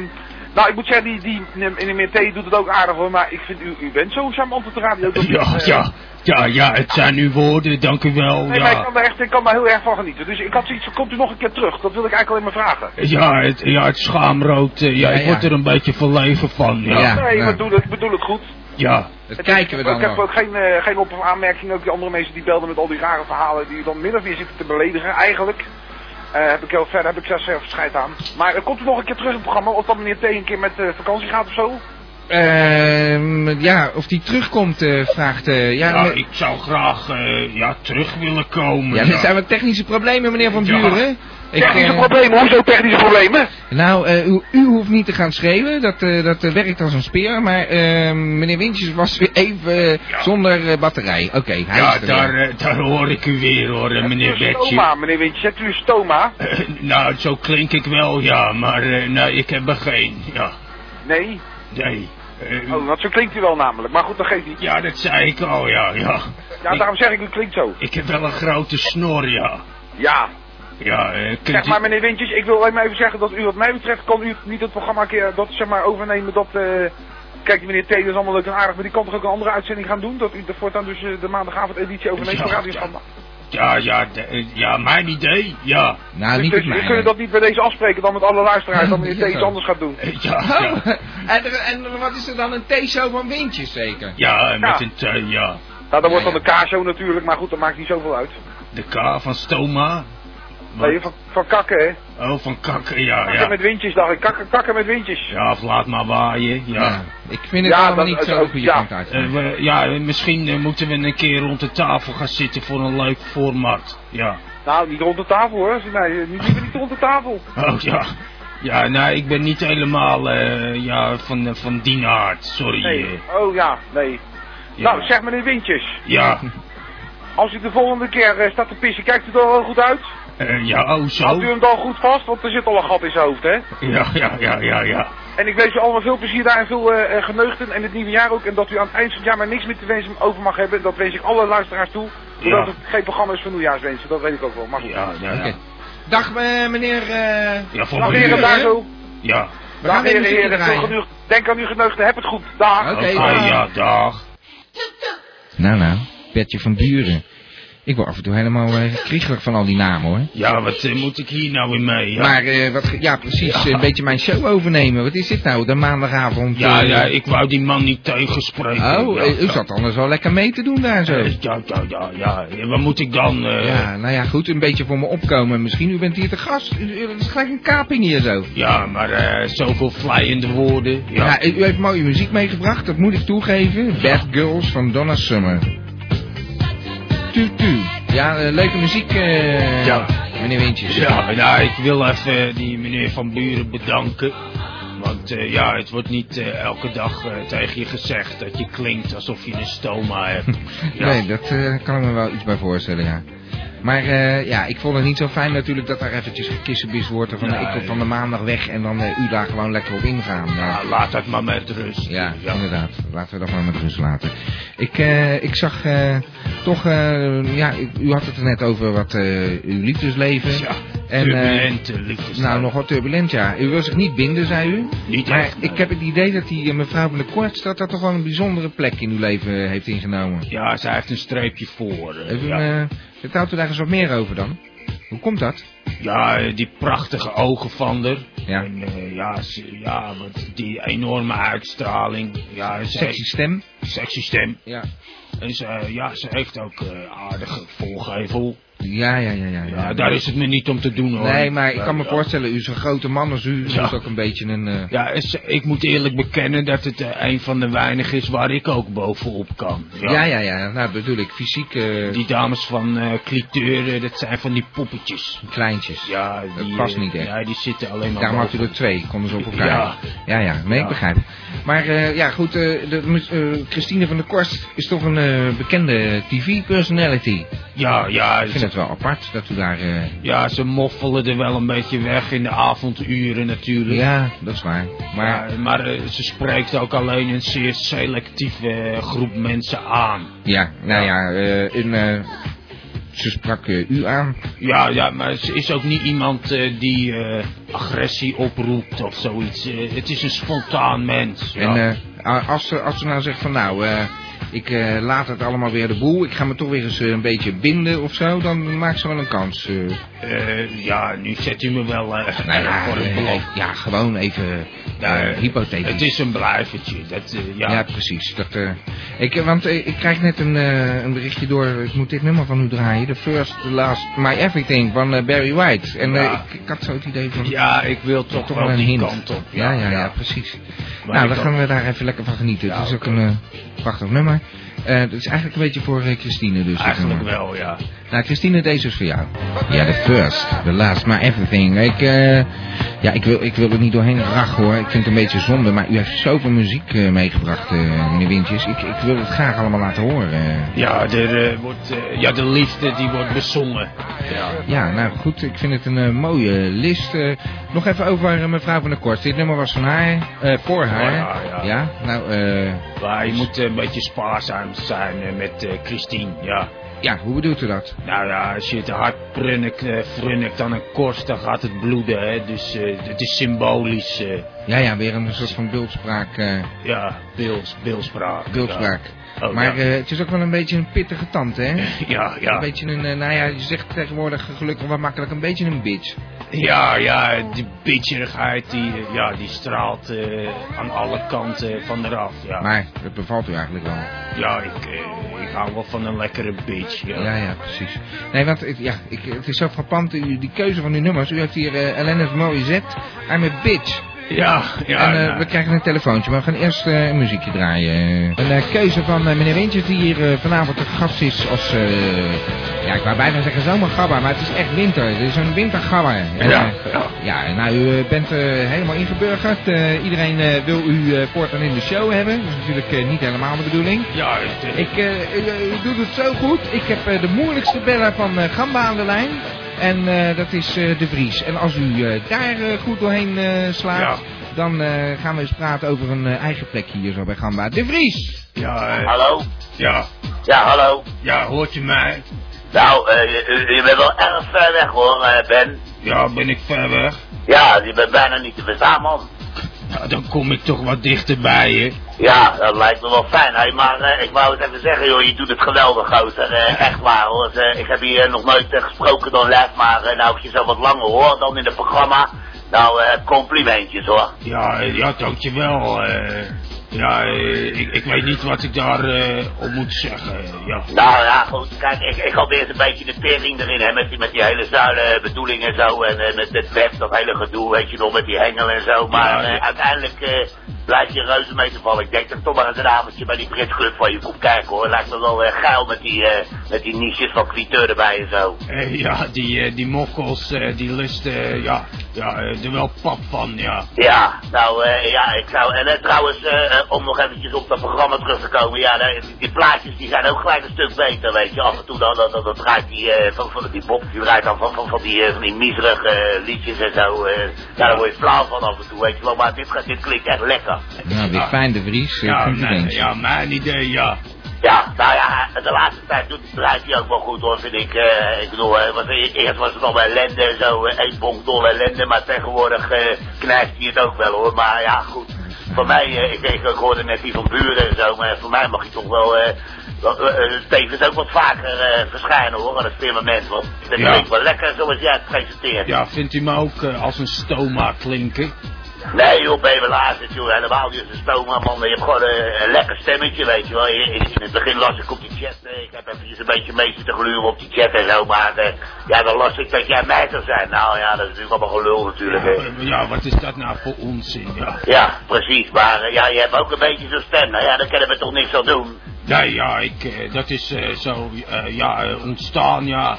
Nou, ik moet zeggen, die, die meneer T doet het ook aardig hoor, maar ik vind u, u bent zo charmant op de radio. dat Ja, ik, eh, ja, ja, ja, het zijn uw woorden, dank u wel. Nee, maar ik Ja, kan daar echt, ik kan daar heel erg van genieten. Dus ik had zoiets van, komt u nog een keer terug? Dat wil ik eigenlijk alleen maar vragen. ja, het, ja, het schaamrood, eh, ja, Ja, ik ja. word er een beetje verlegen van. Ja, Ja. ja. nee, ja. ik bedoel het, ik bedoel het goed. Dat Het kijken we dan Ik heb ook geen, eh, geen op- of aanmerking. Ook die andere mensen die belden met al die rare verhalen die u dan min of meer zitten te beledigen. Eigenlijk eh, heb ik heel verder heb ik zelfs zelf scheid aan. Maar eh, komt u nog een keer terug in het programma? Of dat meneer T een keer met eh, vakantie gaat of zo? Ehm, ja, of die terugkomt, eh, vraagt... eh, ja, Ja, ik zou graag eh, ja, terug willen komen. ja, ja. er zijn wat technische problemen, meneer Van. Buren. Technische eh, problemen? Hoezo technische problemen? Nou, eh, u, u hoeft niet te gaan schreeuwen, dat, eh, dat werkt als een speer. Maar eh, meneer Wintjes was weer even zonder eh, batterij. Oké, hij Ja, is daar, daar hoor ik u weer hoor, meneer Hebt u een Betje. Stoma, meneer Wintjes. Hebt u een stoma? Nou, zo klink ik wel, ja, maar eh, nee, ik heb er geen. Ja, Nee? nee. Oh, want zo klinkt u wel namelijk. Maar goed, dat geeft niet. Ja, dat zei ik al, ja, ja. Ja, Ik- daarom zeg ik, u klinkt zo. Ik heb wel een grote snor, ja. Ja. Ja, eh, kunt Zeg maar meneer Wintjes, ik wil alleen maar even zeggen dat u wat mij betreft kan u niet het programma een keer dat zeg maar overnemen dat eh kijk die meneer T dat is allemaal leuk en aardig, maar die kan toch ook een andere uitzending gaan doen? Dat u de voortaan dus eh, de maandagavond editie overneemt van Ja, Radio ja. Schandma. Ja, ja, de- eh, ja, mijn idee, ja. Nou, Dus, niet dus mij. kunnen dat niet bij deze afspreken dan met alle luisteraars dat meneer T iets Ja. anders gaat doen. Ja, ja. en, er- en wat is er dan? Een theeshow van Wintjes zeker? Ja, met Ja. een ja. Nou, dan wordt Ja, dan de K-show natuurlijk, maar goed, dat maakt niet zoveel uit. De K van Stoma. Wat? Nee, van, van kakken hè. Oh, van kakken, ja, Kakken ja. met windjes dacht ik, kakken, kakken met windjes. Ja, of laat maar waaien, ja. Ja, Ik vind het Ja, allemaal niet zo goede ja. we- ja, misschien eh, moeten we een keer rond de tafel gaan zitten voor een leuk format. Ja. Nou, niet rond de tafel hoor. Nee, niet, liever niet rond de tafel. Oh ja. Ja, nou, ik ben niet helemaal eh, ja, van, van die aard. Sorry. Nee. Oh ja, nee. ja. Nou, zeg meneer Windjes. Ja, Als u de volgende keer staat te pissen, kijkt u er wel goed uit? Eh, ja, oh Houdt u zo. hem dan goed vast? Want er zit al een gat in zijn hoofd, hè? Ja, ja, ja, ja, ja. En ik wens u allemaal veel plezier daar en veel eh, eh, geneugten en het nieuwe jaar ook. En dat u aan het eind van het jaar maar niks meer te wensen over mag hebben. Dat wens ik alle luisteraars toe. Zodat Ja. het geen programma is voor nieuwjaarswensen. Dat weet ik ook wel. Maar goed. Ja, ja, ja. Oké. Dag eh, meneer... eh, Ja, voor Dag heren daar zo. Ja. Dag heren, heren. Geneugd. Denk aan uw geneugden. Heb het goed. Dag. Oké, dag. ja, dag. Nou, nou, Bertje van Buren. Ik word af en toe helemaal kriegelig van al die namen hoor. Ja, wat eh, moet ik hier nou weer mee? Ja, Maar eh, wat, ja, precies, Ja. een beetje mijn show overnemen. Wat is dit nou, de maandagavond? ja, ja, ik wou die man niet tegenspreken. Oh, ja, u zat anders wel lekker mee te doen daar zo. Ja, ja, ja, ja. Wat moet ik dan? Ja, nou ja, goed, een beetje voor me opkomen. Misschien, u bent hier te gast. Het is gelijk een kaping hier zo. Ja, maar zoveel vlijende woorden. Ja. Ja, u heeft mooie muziek meegebracht, dat moet ik toegeven. Bad Girls van Donna Summer. Tu, tu. Ja, eh, leuke muziek, eh, Ja. meneer Wintjes. Ja, nou, ik wil even die meneer Van Buren bedanken. Want eh, ja, het wordt niet eh, elke dag eh, tegen je gezegd dat je klinkt alsof je een stoma hebt. Ja. Nee, dat eh, kan ik me wel iets bij voorstellen, ja. Maar eh, ja, ik vond het niet zo fijn natuurlijk dat daar eventjes gekissenbis wordt. Van, ik kom van de maandag weg en dan eh, u daar gewoon lekker op ingaan. Ja. Laat dat maar met rust. Ja, inderdaad. Laten we dat maar met rust laten. Ik, eh, ik zag eh, toch, eh, ja, u- had het er net over wat eh, uw liefdesleven. Ja, En, eh, turbulente liefdes. Nou, nog wat turbulent, ja. U wil zich niet binden, zei u. Niet Maar echt, nee. ik heb het idee dat die mevrouw van der Kort, dat dat toch wel een bijzondere plek in uw leven heeft ingenomen. Ja, zij heeft een streepje voor. Even, ja. vertelt u daar eens wat meer over dan? Hoe komt dat? Ja, die prachtige ogen van haar. Ja. En ja, ze, ja wat, die enorme uitstraling. Ja, Sexy stem? sexy stem. Ja. En ze, eh, ja, ze heeft ook eh, aardige volgevel. Ja, ja, ja, ja. Ja, daar is het me niet om te doen hoor. Nee, maar ik kan me voorstellen, u is een grote man als u. U Ja. is ook een beetje een... eh, Ja, ik moet eerlijk bekennen dat het eh, een van de weinigen is waar ik ook bovenop kan. ja. ja, ja, Nou, bedoel ik, fysiek eh, Die dames van eh Cliteur, dat zijn van die poppetjes. kleintjes. Ja, Dat die, past eh, niet echt. Ja, die zitten alleen maar Daarom had u er twee, konden ze op elkaar. Ja. ja, ja nee, ik begrijp. Maar ja, goed, de, Christine van der Korst is toch een bekende tv-personality. Ja, ja, Wel apart dat u daar... eh, ja, ze moffelen er wel een beetje weg in de avonduren natuurlijk. ja, dat is waar. Maar Maar, maar eh, ze spreekt ook alleen een zeer selectieve eh, groep mensen aan. ja, nou ja, eh, ze sprak u aan. Ja, ja, maar ze is ook niet iemand die agressie oproept of zoiets. Het is een spontaan mens. Ja. En als, ze, als ze nou zegt van nou, ik eh, laat het allemaal weer de boel. Ik ga me toch weer eens eh, een beetje binden of zo. Dan maakt ze wel een kans. eh. Ja, nu zet u me wel Nou ja, voor het ja, gewoon even eh, hypothetisch. Het is een blijvertje. Dat, ja. Ja, precies. Dat, ik, want ik krijg net een, een berichtje door. Ik moet dit nummer van u draaien. The First, The Last, My Everything van Barry White. En Ja. ik, ik had zo het idee van... Ja, ik wil toch, wel een die hint. kant op. Ja, ja, ja, precies. Maar nou, dan gaan we daar even lekker van genieten. Ja, het is ook een eh, prachtig nummer. Eh Het is eigenlijk een beetje voor eh, Christine dus. Eigenlijk wel, ja. Nou, Christine, deze is voor jou. Ja, the first, the last, my everything. Ik, eh, ja, ik wil, ik wil er niet doorheen rachen hoor. Ik vind het een beetje zonde, maar u heeft zoveel muziek eh, meegebracht, eh, meneer Wintjes. Ik, ik wil het graag allemaal laten horen. eh. Ja, er, wordt, ja, de liefde die wordt bezongen. Ja. Ja, nou goed, ik vind het een mooie list. Nog even over mevrouw van der Korst. Dit nummer was van haar, voor haar. Ja, ja. nou, Maar je moet een beetje spaarzaam zijn met Christine, ja. Ja, hoe bedoelt u dat? Nou ja, als je te hard prunnikt, eh, frunnikt aan een korst, dan gaat het bloeden, hè. Dus eh, het is symbolisch, eh, Ja, ja, weer een soort van beeldspraak. ja, beels, beeldspraak. Ja. Oh, maar ja. eh, het is ook wel een beetje een pittige tand, hè? ja, Een ja. beetje een, eh, nou ja, je zegt tegenwoordig gelukkig wat makkelijk een beetje een bitch. Ja, ja, die bitcherigheid, die, ja, die straalt eh, aan alle kanten van eraf, ja. Maar dat bevalt u eigenlijk wel. Ja, ik, ik hou wel van een lekkere bitch, ja. Ja, ja, precies. Nee, want het, ja, ik, het is zo frappant, u- die keuze van uw nummers. U heeft hier uh, Alanis Morissette, I'm a bitch. Ja, ja. en eh, nou. we krijgen een telefoontje, maar we gaan eerst eh, een muziekje draaien. Een eh, keuze van meneer Wintjes, die hier vanavond de gast is als, ja, ik wou bijna zeggen zomergabber, maar het is echt winter. Het is een wintergabber. En, Ja, ja. ja, nou, u bent helemaal ingeburgerd. Iedereen wil u voortaan in de show hebben. Dat is natuurlijk niet helemaal de bedoeling. Ja, het, Ik, u, u doet het zo goed. Ik heb de moeilijkste beller van Gamba aan de lijn. En eh, dat is eh, De Vries. En als u eh, daar goed doorheen eh, slaat, Ja. dan eh, gaan we eens praten over een eigen plekje hier zo bij Gamba. De Vries! ja, Hallo? ja, Ja, hallo. ja, hoort je mij? Nou, eh, je, je bent wel erg ver weg hoor, Ben. Ja, ben ik ver weg? Ja, je bent bijna niet te verstaan, man. Ja, dan kom ik toch wat dichterbij, hè? Ja, dat lijkt me wel fijn. Hey, maar eh, ik wou het even zeggen, joh, je doet het geweldig, gozer. Eh, echt waar, hoor. Eh, ik heb hier nog nooit gesproken door les, maar nou, als je zo wat langer hoor dan in het programma, nou, complimentjes, hoor. Ja, ja, dankjewel. eh ja, eh, ik, ik weet niet wat ik daar eh, op moet zeggen, ja. Nou ja, goed, kijk, ik, ik had eerst een beetje de tering erin, hè, met die, met die hele zuilen bedoeling en zo, en eh, met het web, dat hele gedoe, weet je nog, met die hengel en zo, maar Ja, eh, ja. uiteindelijk eh, blijf je reuze mee te vallen. Ik denk dat toch maar eens een avondje bij die Brits Club van je komt kijken, hoor. Lijkt me wel eh, geil met die, eh, met die niches van Cliteur erbij en zo. Eh, ja, die, eh, die mokkels, eh, die lusten, eh, ja, ja, eh, er wel pap van, ja. Ja, nou eh, ja, ik zou, en eh, trouwens, eh, eh, om nog eventjes op dat programma terug te komen, ja, daar- die, die plaatjes die zijn ook gelijk een stuk beter, weet je. Af en toe dan, dan, dan, dan draait die, eh, van, van, die Bob, die draait dan van, van, van die, eh, van die miserige liedjes en zo. eh ja, daar word je flauw van af en toe, weet je wel. Maar dit, gaat- dit klinkt echt lekker. Nou, weer fijn De Vries. Ja, mijn, ja, mijn idee, ja. Ja, nou ja, de laatste tijd doet, draait hij ook wel goed hoor, vind ik. eh ik bedoel, eh, was, eerst was het al bij ellende en zo, eh, één bonk dol ellende, maar tegenwoordig eh knijpt hij het ook wel hoor. Maar ja, goed. Voor mij, eh, ik, ik, ik hoorde net die van buren en zo, maar voor mij mag hij toch wel, eh eh, eh, tevens ook wat vaker eh, verschijnen hoor, aan het firmament. Want dat Ja. klinkt wel lekker zoals jij het presenteert. Ja, vindt u me ook eh, als een stoma klinken? Nee joh, Bevelaar zit joh, helemaal niet als een stoma man. Je hebt gewoon een lekker stemmetje, weet je wel. In, in het begin las ik op die chat, eh, ik heb eventjes een beetje mee zitten gluren op die chat en zo. Maar eh, ja, dan las ik dat jij mij zou zijn. Nou ja, dat is natuurlijk allemaal gelul natuurlijk. Ja, wat is dat nou voor onzin, ja. Ja, precies. Maar eh, ja, je hebt ook een beetje zo'n stem. Nou ja, daar kunnen we toch niks aan doen. Nee, ja, ik, dat is eh, zo, ja, ontstaan, ja.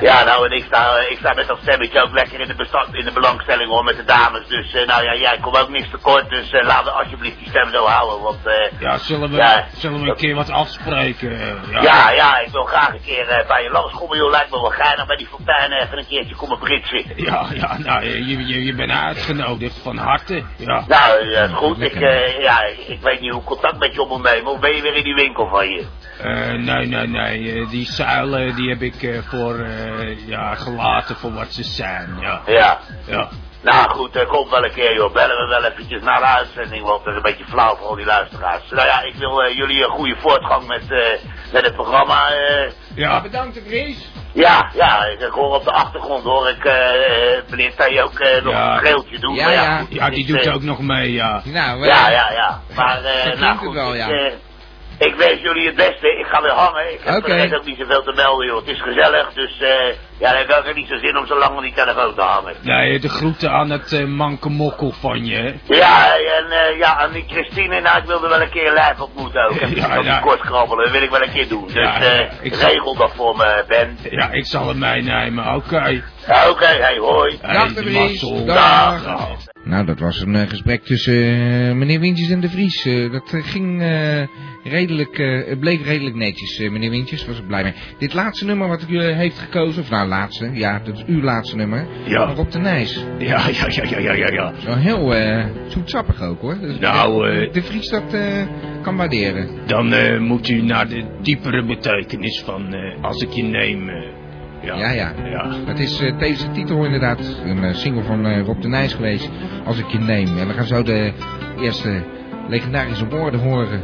Ja, nou, en ik sta, ik sta met dat stemmetje ook lekker in de, bestand, in de belangstelling hoor, met de dames. Dus, eh, nou ja, jij komt ook niks tekort, dus eh, laten we alsjeblieft die stem zo houden, want... eh Ja, zullen we, Ja. zullen we een keer wat afspreken? Ja, ja, ja, ik wil graag een keer bij je langskomen, joh, lijkt me wel geinig bij die fontein even een keertje komen britsen. ja, ja, nou, je, je, je bent uitgenodigd van harte. Ja. Nou, goed, ik, ja, ik weet niet hoe ik contact met je op moet nemen, of ben je weer in die winkel van je? Nee, nee, nee. die zuilen die heb ik voor, eh, ja, gelaten voor wat ze zijn. Ja. Ja. Ja. Nou goed, uh, komt wel een keer joh. Bellen we wel eventjes naar de uitzending, want dat is een beetje flauw voor al die luisteraars. Nou ja, ik wil eh, jullie een goede voortgang met, eh, met het programma. eh. Ja. Bedankt de Vries. ja, ja, ik, ik hoor op de achtergrond hoor ik eh, eh, meneer Thij ook eh, nog Ja. een schreeuwtje doen. Ja, maar ja, ja. goed, Ja, die is, doet eh, ook nog mee, ja. Nou, eh, Ja, ja, ja. Maar eh nou goed, wel, ik, ja. eh, ik wens jullie het beste. Ik ga weer hangen. Ik heb rest ook niet zoveel te melden joh. Het is gezellig, dus eh ja, dan heb ik ook niet zo zin om zo lang op die telefoon te hangen. Nee, de groeten aan het eh, mankemokkel van je. hè. Ja, en eh, ja, en die Christine, nou, ik wilde wel een keer live ontmoeten ook. Even Ja, ja, ja. kort krabbelen, dat wil ik wel een keer doen. Dus Ja, eh ik zal- regel dat voor me, Ben. Ja, ik zal hem meenemen, oké. Ja, Oké, hey, hoi. Dag, Hey. Dag. Dag. Nou, dat was een eh, gesprek tussen eh, meneer Wintjes en de Vries. Eh, dat ging eh, redelijk, het bleek redelijk netjes, meneer Wintjes. Was ik blij mee. Dit laatste nummer wat u heeft gekozen, of nou laatste, ja, dat is uw laatste nummer. Ja. Op de Nijs. Ja, ja, ja, ja, ja, ja, ja. Zo heel eh zoetsappig ook hoor. Dus, Nou, de Vries dat kan waarderen. Dan moet u naar de diepere betekenis van als ik je neem. Ja. Ja, ja. ja. Het is eh, deze titel inderdaad een eh, single van eh, Rob de Nijs geweest, Als ik je neem. En we gaan zo de eerste legendarische woorden horen.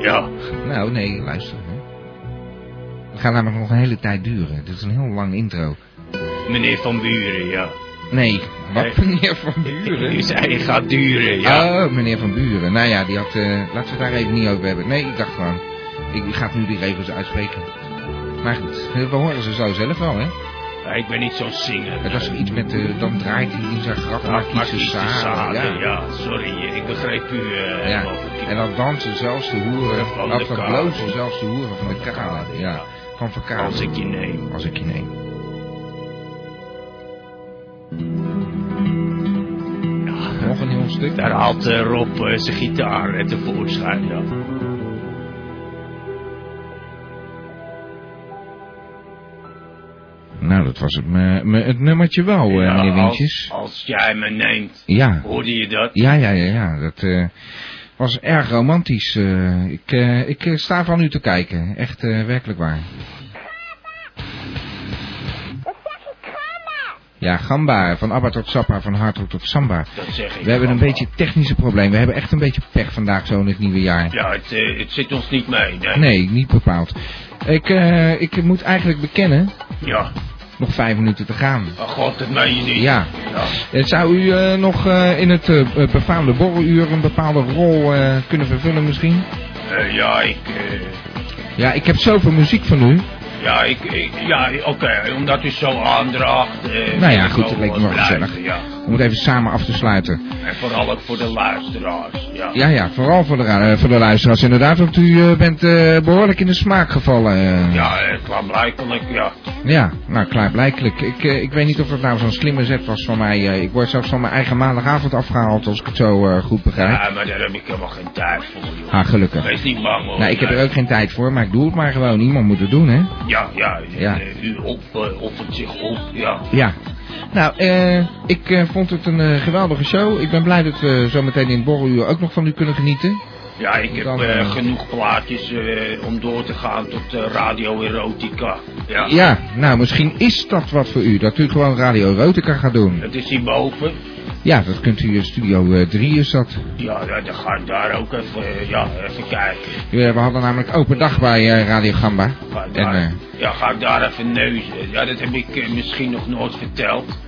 Ja. Nou, nee, luister. Hè. Het gaat namelijk nog een hele tijd duren. Dit is een heel lang intro. Meneer Van Buren, ja. Nee, wat Nee. meneer Van Buren? U zei het gaat duren, ja. Oh, meneer Van Buren. Nou ja, die had... laten we het daar even niet over hebben. Nee, ik dacht gewoon... Ik, ik ga nu die regels uitspreken. Maar goed, eh, we horen ze zo zelf wel, hè? Ja, Ik ben niet zo'n zinger. Het was iets met... eh, dan draait hij in zijn graf, de zaden. Ja. ja. Sorry, ik begreep u eh Ja. En dan dansen zelfs de hoeren, Van of de dan blozen zelfs de hoeren van de kade. Ja, van verkade. Als ik je neem. Als ik je neem. Nog een heel stuk. Daar haalt eh, Rob zijn gitaar tevoorschijn, ja. Dat was het, het nummertje wel, eh, Ja, meneer als, Wintjes. als jij me neemt, Ja. hoorde je dat? Ja, ja, ja, ja. Dat eh, was erg romantisch. eh. ik, eh, ik sta van u te kijken. Echt eh, werkelijk waar. Ja, Gamba. Van Abba tot Sappa, van Hardrock tot Samba. Dat zeg ik. We hebben een beetje technische problemen. We hebben echt een beetje pech vandaag zo in het nieuwe jaar. Ja, het, het zit ons niet mee, nee. Nee, niet bepaald. Ik, eh, ik moet eigenlijk bekennen, Ja. Nog vijf minuten te gaan. Oh god, dat meen je niet. Ja. Ja. Eh, Zou u eh, nog eh, in het eh, befaamde borreluur een bepaalde rol kunnen vervullen misschien? Ja, ik... Ja, ik heb zoveel muziek van u. ja, ik, ik- ja, oké, omdat u zo aandraagt... Nou ja, goed, dat leek me wel gezellig. Ja. Om het even samen af te sluiten. En vooral ook voor de luisteraars, ja. Ja, ja, vooral voor de, eh, voor de luisteraars inderdaad, want u eh, bent eh, behoorlijk in de smaak gevallen. Ja, klaarblijkelijk, ja. Ja, nou klaarblijkelijk. Ik, ik weet niet of dat nou zo'n slimme zet was van mij. ik word zelfs van mijn eigen maandagavond afgehaald, als ik het zo goed begrijp. Ja, maar daar heb ik helemaal geen tijd voor, joh. Ah, gelukkig. Wees niet bang, hoor. Nou, ik heb er ook geen tijd voor, maar ik doe het maar gewoon. Iemand moet het doen, hè? Ja, ja, Ja. u op, eh, offert zich op, ja. Ja. Nou, eh, ik eh, vond het een eh, geweldige show. Ik ben blij dat we zo meteen in het borreluur ook nog van u kunnen genieten. Ja, ik heb Dan, genoeg plaatjes om door te gaan tot radio erotica. Ja. Ja, nou, misschien is dat wat voor u. Dat u gewoon Radio Erotica gaat doen. Het is hierboven. Ja, dat kunt u in Studio 3 is dat. Ja, dan ga ik daar ook even, eh, ja, even kijken. Ja, we hadden namelijk open dag bij eh, Radio Gamba. Ga En, eh, ja, ga ik daar even neuzen. Ja, dat heb ik eh, misschien nog nooit verteld.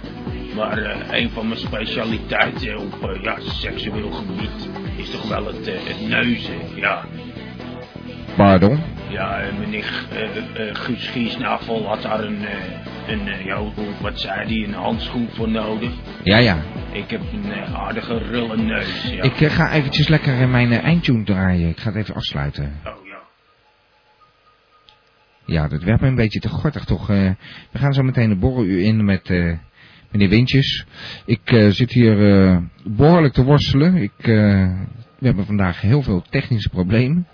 Maar eh, een van mijn specialiteiten op eh, ja, seksueel gebied is toch wel het, eh, het neuzen. Ja, pardon. ja eh, meneer eh, eh, Guus Giesnavel had daar een, eh, een eh, ja, wat zei die, een handschoen voor nodig. Ja, ja. Ik heb een eh, aardige rulle neus. Ja. Ik eh, ga eventjes lekker eh, mijn eindtune draaien. Ik ga het even afsluiten. Oh ja. Ja, dat werd me een beetje te gortig toch. We gaan zo meteen de borreluur in met meneer Wintjes. Ik zit hier eh, behoorlijk te worstelen. Ik, we hebben vandaag heel veel technische problemen.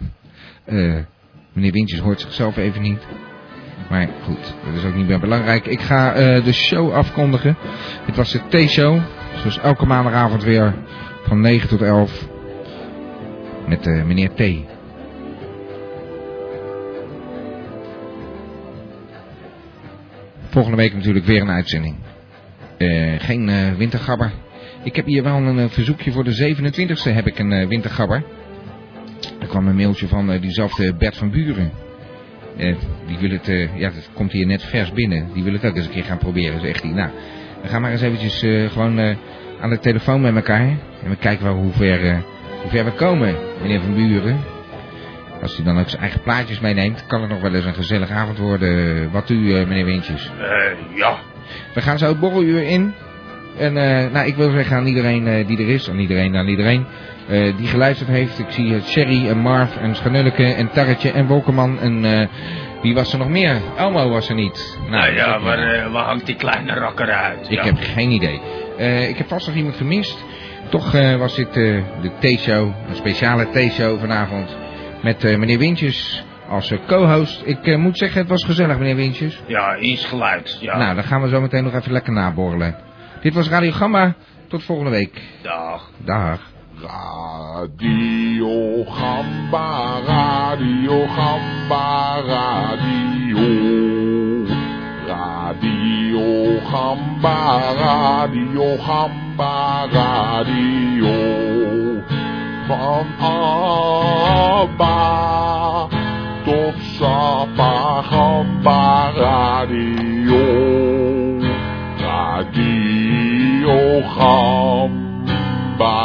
Meneer Wintjes hoort zichzelf even niet. Maar goed, dat is ook niet meer belangrijk. Ik ga eh, de show afkondigen. Dit was de T-show. Zoals elke maandagavond weer van 9 tot 11. Met eh, meneer T. Volgende week natuurlijk weer een uitzending. Eh, geen wintergabber. Ik heb hier wel een verzoekje voor de 27e heb ik een wintergabber. Er kwam een mailtje van diezelfde Bert van Buren. Eh, die wil het, eh, ja, dat komt hier net vers binnen. Die wil het ook eens een keer gaan proberen, zegt hij. Nou, we gaan maar eens eventjes eh, gewoon aan de telefoon met elkaar. En we kijken wel hoe ver, hoe ver we komen, meneer Van Buren. Als hij dan ook zijn eigen plaatjes meeneemt, kan het nog wel eens een gezellige avond worden. Wat u, meneer Wintjes? Ja. We gaan zo het borreluur in. En eh, nou, ik wil zeggen aan iedereen eh, die er is, aan iedereen, aan iedereen eh, die geluisterd heeft. Ik zie Sherry en Marv en Schanulleke en Tarretje en Wolkerman en wie was er nog meer? Elmo was er niet. Nou is ja, maar waar hangt die kleine rakker uit? Ik Ja. heb geen idee. Ik heb vast nog iemand gemist. Toch was dit de T-show, een speciale T-show vanavond. Met meneer Wintjes als co-host. Ik moet zeggen, het was gezellig meneer Wintjes. Ja, insgeluid. Ja. Nou, dan gaan we zo meteen nog even lekker naborrelen. Dit was Radio Gamma. Tot volgende week. Dag. Dag. Radio Gamba, Radio Gamba, Radio. Radio Gamba, Radio Gamba, Radio. Van Abba tot Sapa Gamba, Radio. Radio Gamba,